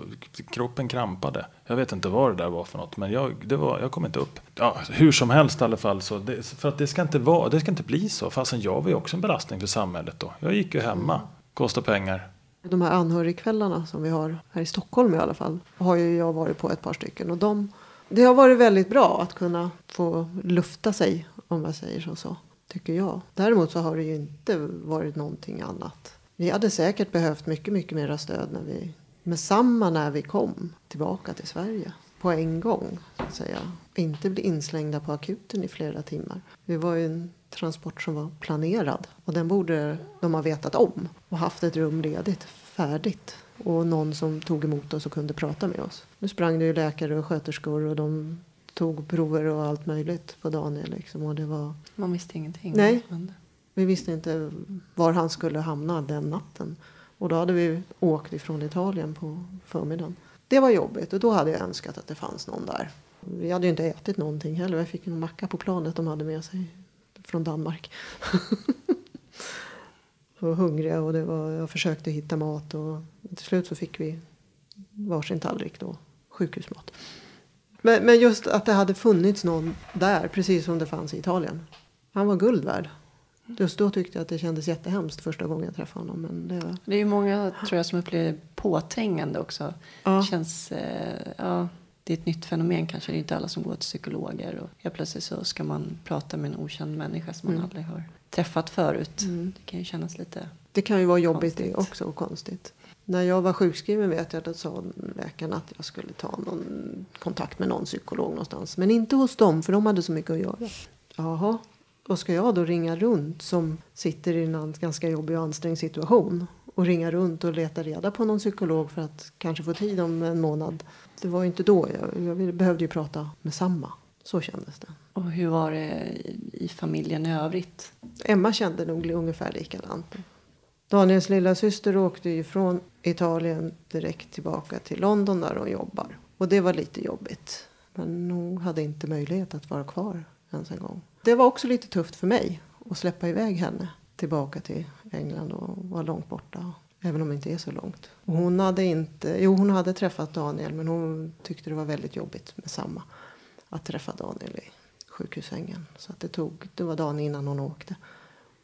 kroppen krampade. Jag vet inte vad det där var för något men jag, det var, jag kom inte upp. Ja, alltså, hur som helst i alla fall så, det, för att det ska inte vara, det ska inte bli så. Fastän jag var ju också en belastning för samhället då. Jag gick ju hemma, Kostade pengar. De här anhörigkvällarna som vi har här i Stockholm i alla fall har ju jag varit på ett par stycken. Och de, det har varit väldigt bra att kunna få lufta sig om man säger som så. Tycker jag. Däremot så har det ju inte varit någonting annat. Vi hade säkert behövt mycket, mycket mera stöd när vi, med samma när vi kom tillbaka till Sverige. På en gång, så att säga. Inte bli inslängda på akuten i flera timmar. Det var ju en transport som var planerad. Och den borde de ha vetat om. Och haft ett rum ledigt, färdigt. Och någon som tog emot oss och kunde prata med oss. Nu sprang det ju läkare och sköterskor och de tog prover och allt möjligt på Daniel. Liksom. Och det var Man visste ingenting. Nej. Men, vi visste inte var han skulle hamna den natten. Och då hade vi åkt ifrån Italien på förmiddagen. Det var jobbigt och då hade jag önskat att det fanns någon där. Vi hade ju inte ätit någonting heller. Jag fick en macka på planet de hade med sig från Danmark. var hungriga och det var, jag försökte hitta mat och till slut så fick vi varsin tallrik då, sjukhusmat. Men, men just att det hade funnits någon där, precis som det fanns i Italien. Han var guld värd. Just då tyckte jag att det kändes jättehemskt första gången jag träffade honom. Men det, det är ju många tror jag som upplever det påträngande också. Ja. Det känns, eh, ja, det är ett nytt fenomen kanske. Det är inte alla som går till psykologer. Och helt plötsligt så ska man prata med en okänd människa som man Mm. aldrig har träffat förut. Mm. Det kan ju kännas lite... det kan ju vara jobbigt det Konstigt. också och konstigt. När jag var sjukskriven vet jag att sa läkaren att jag skulle ta någon kontakt med någon psykolog någonstans. Men inte hos dem för de hade så mycket att göra. Jaha, och ska jag då ringa runt som sitter i en ganska jobbig och ansträngd situation och ringa runt och leta reda på någon psykolog för att kanske få tid om en månad. Det var ju inte då. Jag, jag behövde ju prata med samma. Så kändes det. Och hur var det i, i familjen i övrigt? Emma kände nog ungefär likadant. Daniels lilla syster åkte ju från Italien direkt tillbaka till London där hon jobbar. Och det var lite jobbigt. Men hon hade inte möjlighet att vara kvar ens en gång. Det var också lite tufft för mig att släppa iväg henne tillbaka till England och vara långt borta. Även om det inte är så långt. Och hon hade inte, jo hon hade träffat Daniel men hon tyckte det var väldigt jobbigt med samma. Att träffa Daniel i sjukhussängen. Så att det tog, det var dagen innan hon åkte.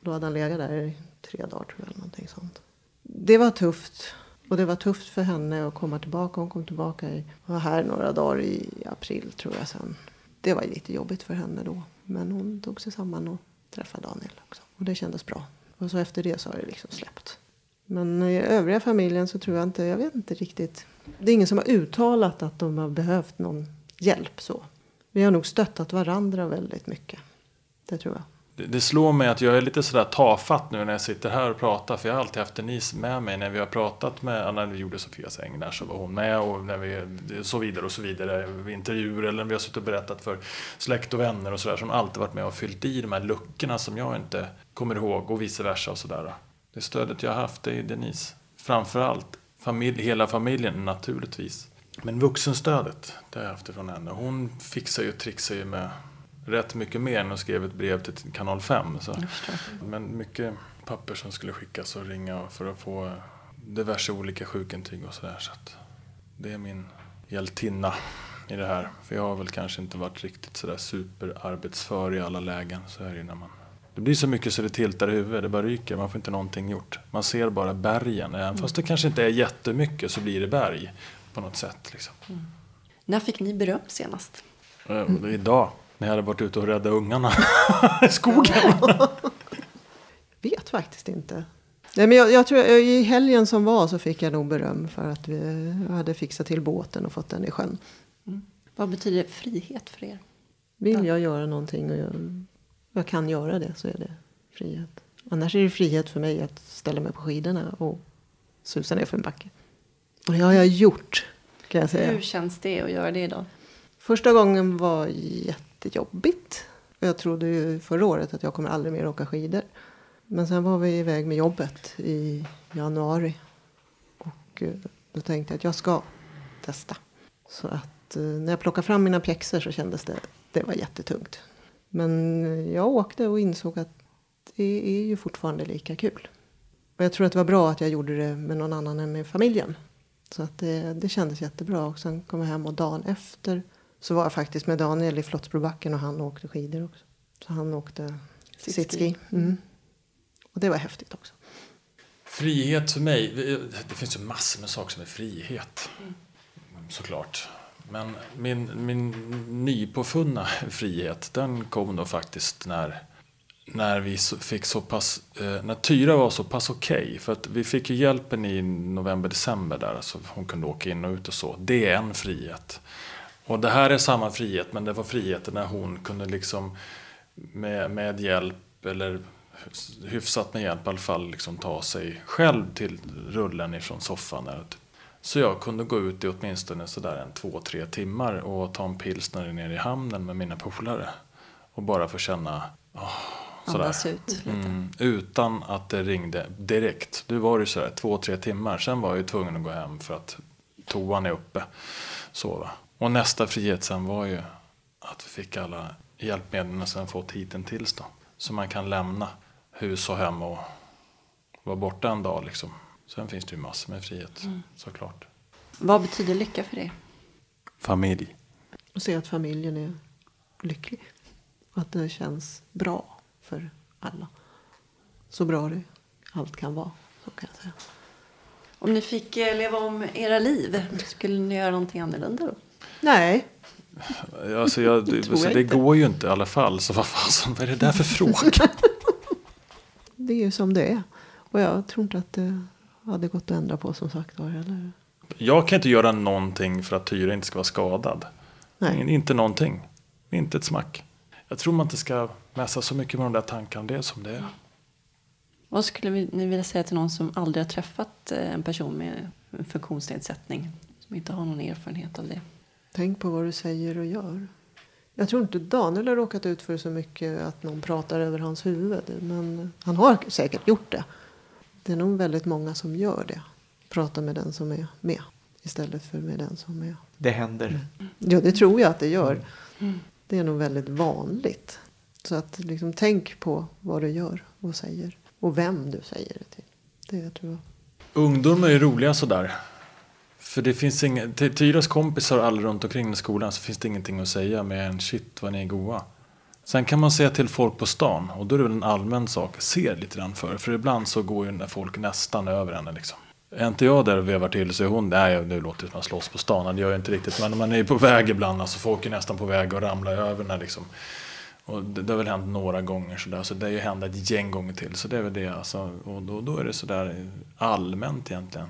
Då hade han legat där i tre dagar tror jag. Eller någonting sånt. Det var tufft. Och det var tufft för henne att komma tillbaka. Hon kom tillbaka i, var här några dagar i april tror jag sen. Det var lite jobbigt för henne då. Men hon tog sig samman och träffade Daniel också. Och det kändes bra. Och så efter det så har det liksom släppt. Men i övriga familjen så tror jag inte, jag vet inte riktigt. Det är ingen som har uttalat att de har behövt någon hjälp så. Vi har nog stöttat varandra väldigt mycket. Det tror jag. Det, slår mig att jag är lite sådär tafatt nu när jag sitter här och pratar. För jag har alltid haft Denise med mig när vi har pratat med, när vi gjorde Sofias äng där så var hon med och när vi, så vidare och så vidare. Intervjuer eller när vi har suttit och berättat för släkt och vänner och sådär. som alltid varit med och fyllt i de här luckorna som jag inte kommer ihåg och vice versa och sådär. Det stödet jag har haft det är Denise. Framförallt familj, hela familjen naturligtvis. Men vuxenstödet, det har jag haft ifrån henne. Hon fixar ju och trixar ju med rätt mycket mer än att skriva ett brev till kanal 5. Så. Men mycket papper som skulle skickas och ringa för att få diverse olika sjukintyg och sådär. Så att det är min hjältinna i det här. För jag har väl kanske inte varit riktigt sådär superarbetsför i alla lägen. Så är det när man... Det blir så mycket så det tiltar i huvudet, det bara ryker, man får inte någonting gjort. Man ser bara bergen, även fast det kanske inte är jättemycket så blir det berg på något sätt. Liksom. När fick ni beröm senast? Eh, Idag, när jag hade varit ute och räddat ungarna i skogen. Vet faktiskt inte. Nej, men jag, jag tror i helgen som var så fick jag nog beröm för att vi hade fixat till båten och fått den i sjön. Vad betyder frihet för er? Vill jag göra någonting och jag, jag kan göra det så är det frihet. Annars är det frihet för mig att ställa mig på skidorna och susa ner för en backe. Och det har jag gjort kan jag säga. Hur känns det att göra det idag? Första gången var jättejobbigt. Jag trodde ju förra året att jag kommer aldrig mer åka skidor. Men sen var vi iväg med jobbet i januari. Och eh, då tänkte jag att jag ska testa. Så att eh, när jag plockade fram mina pjäxor så kändes det, det var jättetungt. Men eh, jag åkte och insåg att det är ju fortfarande lika kul. Och jag tror att det var bra att jag gjorde det med någon annan än med familjen. Så att det, det kändes jättebra. Och sen kom jag hem och dagen efter så var jag faktiskt med Daniel i Flottsbrobacken och han åkte skidor också. Så han åkte Sitski. Mm. Och det var häftigt också. Frihet för mig, det finns ju massor med saker som är frihet. Såklart. Men min, min nypåfunna frihet, den kom då faktiskt när, när vi fick så pass, eh, när Tyra var så pass okej. för att vi fick ju hjälpen i november, december där, så hon kunde åka in och ut och så. Det är en frihet. Och det här är samma frihet, men det var friheten när hon kunde liksom med, med hjälp eller hyfsat med hjälp i alla fall liksom ta sig själv till rullen ifrån soffan. Där. Så jag kunde gå ut i åtminstone sådär en två, tre timmar och ta en pilsner nere i hamnen med mina polare. Och bara få känna sådär. Andas ut. Mm, utan att det ringde direkt. Du var det sådär två, tre timmar. Sen var jag ju tvungen att gå hem för att toan är uppe. Sova. Och nästa frihet sen var ju att vi fick alla hjälpmedlen och sen fått hittills då. Så man kan lämna hus och hem och vara borta en dag liksom. Sen finns det ju massor med frihet såklart. Vad betyder lycka för dig? Familj. Och se att familjen är lycklig. Och att det känns bra för alla. Så bra det allt kan vara. Så kan jag säga. Om ni fick eh, leva om era liv, skulle ni göra någonting annorlunda då? Nej, Alltså jag, det, tror så jag det inte. går ju inte i alla fall. Så vad fasen, vad är det där för fråga? det är ju som det är. Och jag tror inte att det hade gått att ändra på som sagt var. Eller? Jag kan inte göra någonting för att Tyra inte ska vara skadad. Nej. Inte någonting. Inte ett smack. Jag tror man inte ska mässa så mycket med de där tankarna. Det är som det är. Vad skulle vi- ni vilja säga till någon som aldrig har träffat eh, en person med funktionsnedsättning? Som inte har någon erfarenhet av det. Tänk på vad du säger och gör. Jag tror inte Daniel har råkat ut för så mycket att någon pratar över hans huvud. Men han har säkert gjort det. Det är nog väldigt många som gör det. Pratar med den som är med. Istället för med den som är... Det händer. Ja, det tror jag att det gör. Det är nog väldigt vanligt. Så att liksom tänk på vad du gör och säger. Och vem du säger det till. Det tror jag. Ungdom är roliga sådär. För det finns inget, till Tyras kompisar och alla runt omkring i skolan så finns det ingenting att säga med en shit vad ni är goa. Sen kan man säga till folk på stan och då är det väl en allmän sak. Se lite grann för För ibland så går ju när folk nästan över henne liksom. Är inte jag där och vevar till så är hon, nej nu låter det som att slåss på stan. Det gör jag inte riktigt. Men man är ju på väg ibland. Alltså folk är nästan på väg att ramla över när liksom. Och det, det har väl hänt några gånger sådär. Så det har ju hänt ett gäng gånger till. Så det är väl det alltså. Och då, då är det sådär eh, allmänt egentligen.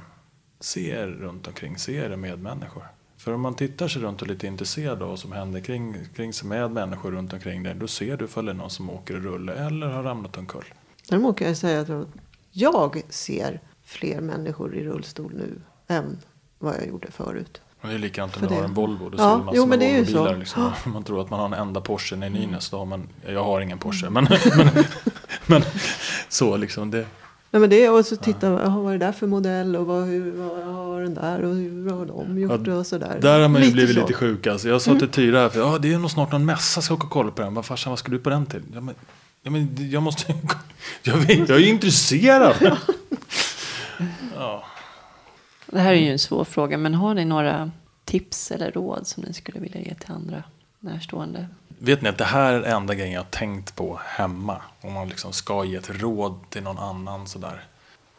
Se er runt omkring, se era medmänniskor. För om man tittar sig runt och är lite intresserad av vad som händer kring, kring sig med människor runt omkring dig. Då ser du ifall det är någon som åker i rulle eller har ramlat omkull. Däremot kan jag säga att jag ser fler människor i rullstol nu än vad jag gjorde förut. Och det är likadant om För du har en Volvo. Då Ja, ser massor jo, men det är ju Volvobilar. så. Mm. Liksom. Man tror att man har en enda Porsche i Nynäs. Då har man, jag har ingen Porsche. Men, men, men så liksom. Det, Nej, men det, och så titta, jaha, vad är det där för modell och vad, hur, vad har den där och hur har de gjort Ja, och sådär. Där har man ju Lite blivit så. Mm. lite sjuk alltså. Jag sa till Tyra här, för, ja, det är nog snart någon mässa, ska jag åka och kolla på den. Vad farsan, vad ska du på den till? Ja, men, ja, men jag måste jag, vet, jag är intresserad. ja. Det här är ju en svår fråga, men har ni några tips eller råd som ni skulle vilja ge till andra närstående? Vet ni att det här är den enda grejen jag har tänkt på hemma. Om man liksom ska ge ett råd till någon annan sådär.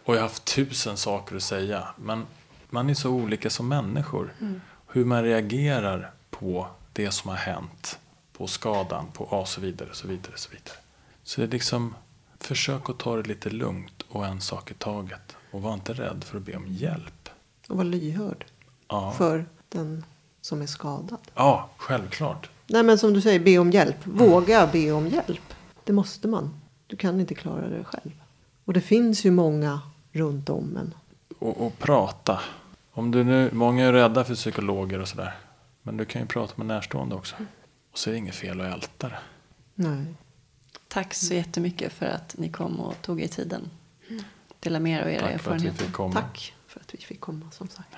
Och jag har haft tusen saker att säga. Men man är så olika som människor. Hur man reagerar på det som har hänt på skadan på A så vidare, så vidare, så vidare. Så det är liksom, försök att ta det lite lugnt och en sak i taget. Och var inte rädd för att be om hjälp. Och vara lyhörd Ja, för den som är skadad. ja självklart. Nej men som du säger, be om hjälp. Våga be om hjälp. Det måste man. Du kan inte klara det själv. Och det finns ju många runt om en. Och, och prata. Om du nu, många är rädda för psykologer och sådär. Men du kan ju prata med närstående också. Och så är det inget fel att älta det. Nej. Tack så jättemycket för att ni kom och tog er tiden. Dela med er av era Tack för att vi erfarenheter. fick komma. Tack för att vi fick komma som sagt.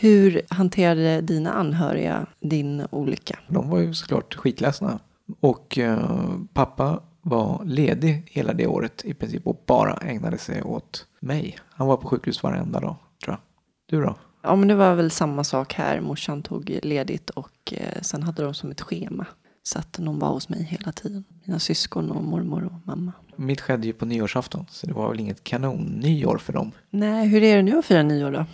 Hur hanterade dina anhöriga din olycka? De var ju såklart skitledsna. Och eh, pappa var ledig hela det året i princip och bara ägnade sig åt mig. Han var på sjukhus varenda dag, tror jag. Du då? Ja, men det var väl samma sak här. Morsan tog ledigt och eh, sen hade de som ett schema. Så att någon var hos mig hela tiden. Mina syskon och mormor och mamma. Mitt skedde ju på nyårsafton, så det var väl inget kanon-nyår för dem. Nej, hur är det nu att fira nyår då?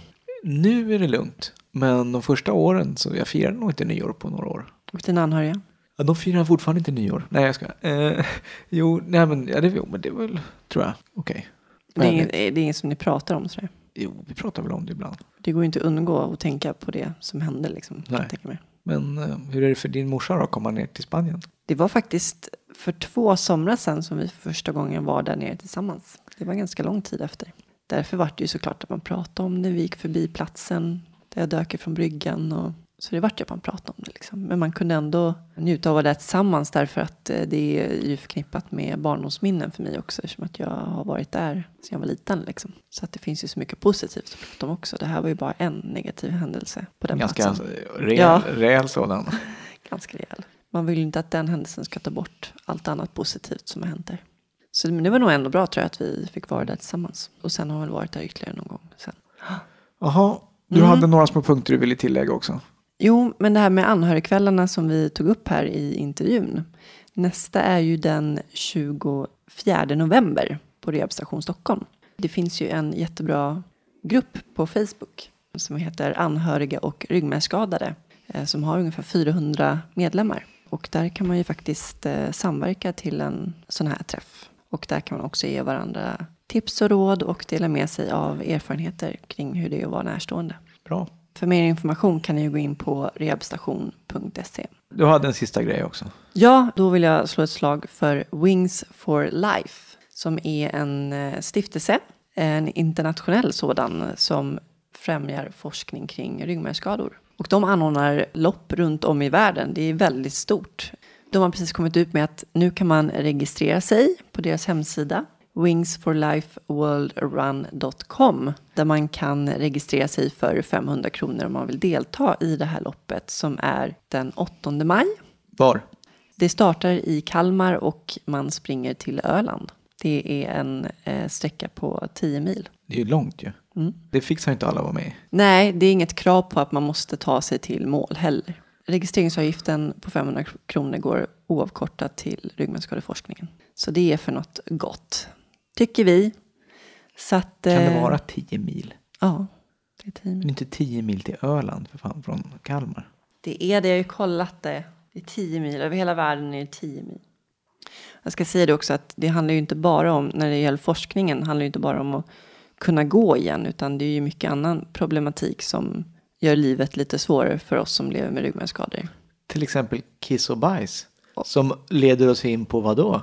Nu är det lugnt, men de första åren så jag firade nog inte nyår på några år. Och dina anhöriga? Ja, de firar fortfarande inte nyår. Nej, jag ska. Eh, jo, nej men, ja, det, jo, men det är väl, tror jag, okej. Det är, Men- inget, det är inget som ni pratar om sådär? Jo, vi pratar väl om det ibland. Det går ju inte att undgå att tänka på det som hände liksom. Nej. Men eh, hur är det för din morsa då, att komma ner till Spanien? Det var faktiskt för två somrar sedan som vi för första gången var där nere tillsammans. Det var ganska lång tid efter. Därför var det ju såklart att man pratade om det. Vi gick förbi platsen där jag dök ifrån bryggan. Och, så det vart ju att man pratade om det. Liksom. Men man kunde ändå njuta av att vara där tillsammans därför att eh, det är ju förknippat med barndomsminnen för mig också. Eftersom att jag har varit där sedan jag var liten. Liksom. Så att det finns ju så mycket positivt att prata om också. Det här var ju bara en negativ händelse på den Ganska platsen. rejäl, Ja. rejäl sådan. ganska rejäl. Man vill ju inte att den händelsen ska ta bort allt annat positivt som har hänt där. Så det var nog ändå bra tror jag att vi fick vara där tillsammans. Och sen har vi väl varit där ytterligare någon gång sen. Jaha, du Mm. hade några små punkter du ville tillägga också. Jo, men det här med anhörigkvällarna som vi tog upp här i intervjun. Nästa är ju den 24 november på Rehabstation Stockholm. Det finns ju en jättebra grupp på Facebook som heter Anhöriga och ryggmärgsskadade eh, som har ungefär 400 medlemmar. Och där kan man ju faktiskt eh, samverka till en sån här träff. Och där kan man också ge varandra tips och råd och dela med sig av erfarenheter kring hur det är att vara närstående. Bra. För mer information kan ni gå in på rehabstation.se. Du hade en sista grej också. Ja, då vill jag slå ett slag för Wings for Life som är en eh, stiftelse, en internationell sådan som främjar forskning kring ryggmärgsskador. Och de anordnar lopp runt om i världen. Det är väldigt stort. De har precis kommit ut med att nu kan man registrera sig på deras hemsida wingsforlifeworldrun.com där man kan registrera sig för 500 kronor om man vill delta i det här loppet som är den 8 maj. Var? Det startar i Kalmar och man springer till Öland. Det är en eh, sträcka på 10 mil. Det är ju långt ju. Mm. Det fixar inte alla att vara med. Nej, det är inget krav på att man måste ta sig till mål heller. Registreringsavgiften på 500 kronor går oavkortat till ryggmärgsskadeforskningen. Så det är för något gott, tycker vi. Så att, Kan det eh, vara 10 mil? Ja, det är 10 Men mil. inte 10 mil till Öland för fan, från Kalmar. Det är det, jag har ju kollat det. Det är 10 mil, över hela världen är det 10 mil. Jag ska säga det också att det handlar ju inte bara om, när det gäller forskningen, handlar det inte bara om att kunna gå igen, utan det är ju mycket annan problematik som gör livet lite svårare för oss som lever med ryggmärgsskador. Till exempel kiss och bajs. Som leder oss in på vad då?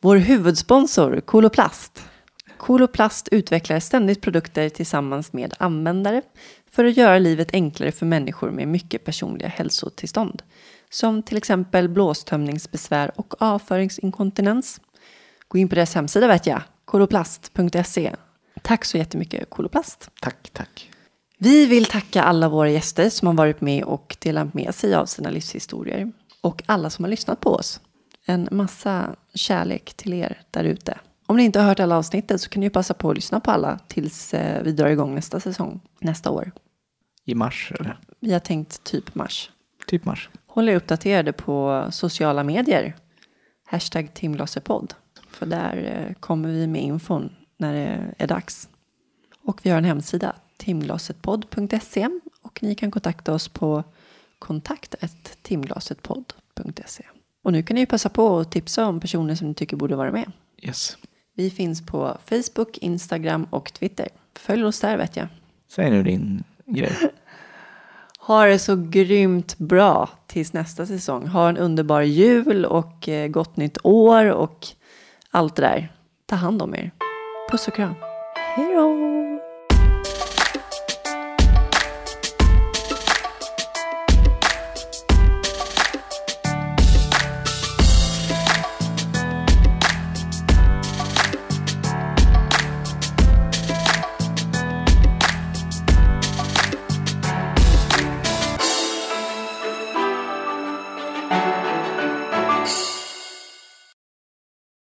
Vår huvudsponsor Koloplast. Koloplast utvecklar ständigt produkter tillsammans med användare för att göra livet enklare för människor med mycket personliga hälsotillstånd. Som till exempel blåstömningsbesvär och avföringsinkontinens. Gå in på deras hemsida vet jag, koloplast.se. Tack så jättemycket Koloplast. Tack, tack. Vi vill tacka alla våra gäster som har varit med och delat med sig av sina livshistorier. Och alla som har lyssnat på oss. En massa kärlek till er där ute. Om ni inte har hört alla avsnittet så kan ni ju passa på att lyssna på alla tills eh, vi drar igång nästa säsong, nästa år. I mars eller? Vi har tänkt typ mars. Typ mars. Håll er uppdaterade på sociala medier. hashtag timglasepodd. För där eh, kommer vi med infon när det är dags. Och vi har en hemsida, timglasetpodd.se och ni kan kontakta oss på kontakt timglasetpodd.se. Och nu kan ni ju passa på att tipsa om personer som ni tycker borde vara med. Yes. Vi finns på Facebook, Instagram och Twitter. Följ oss där vet jag. Säg nu din grej. Ha det så grymt bra tills nästa säsong. Ha en underbar jul och eh, gott nytt år och allt det där. Ta hand om er. Puss och kram. Hej då!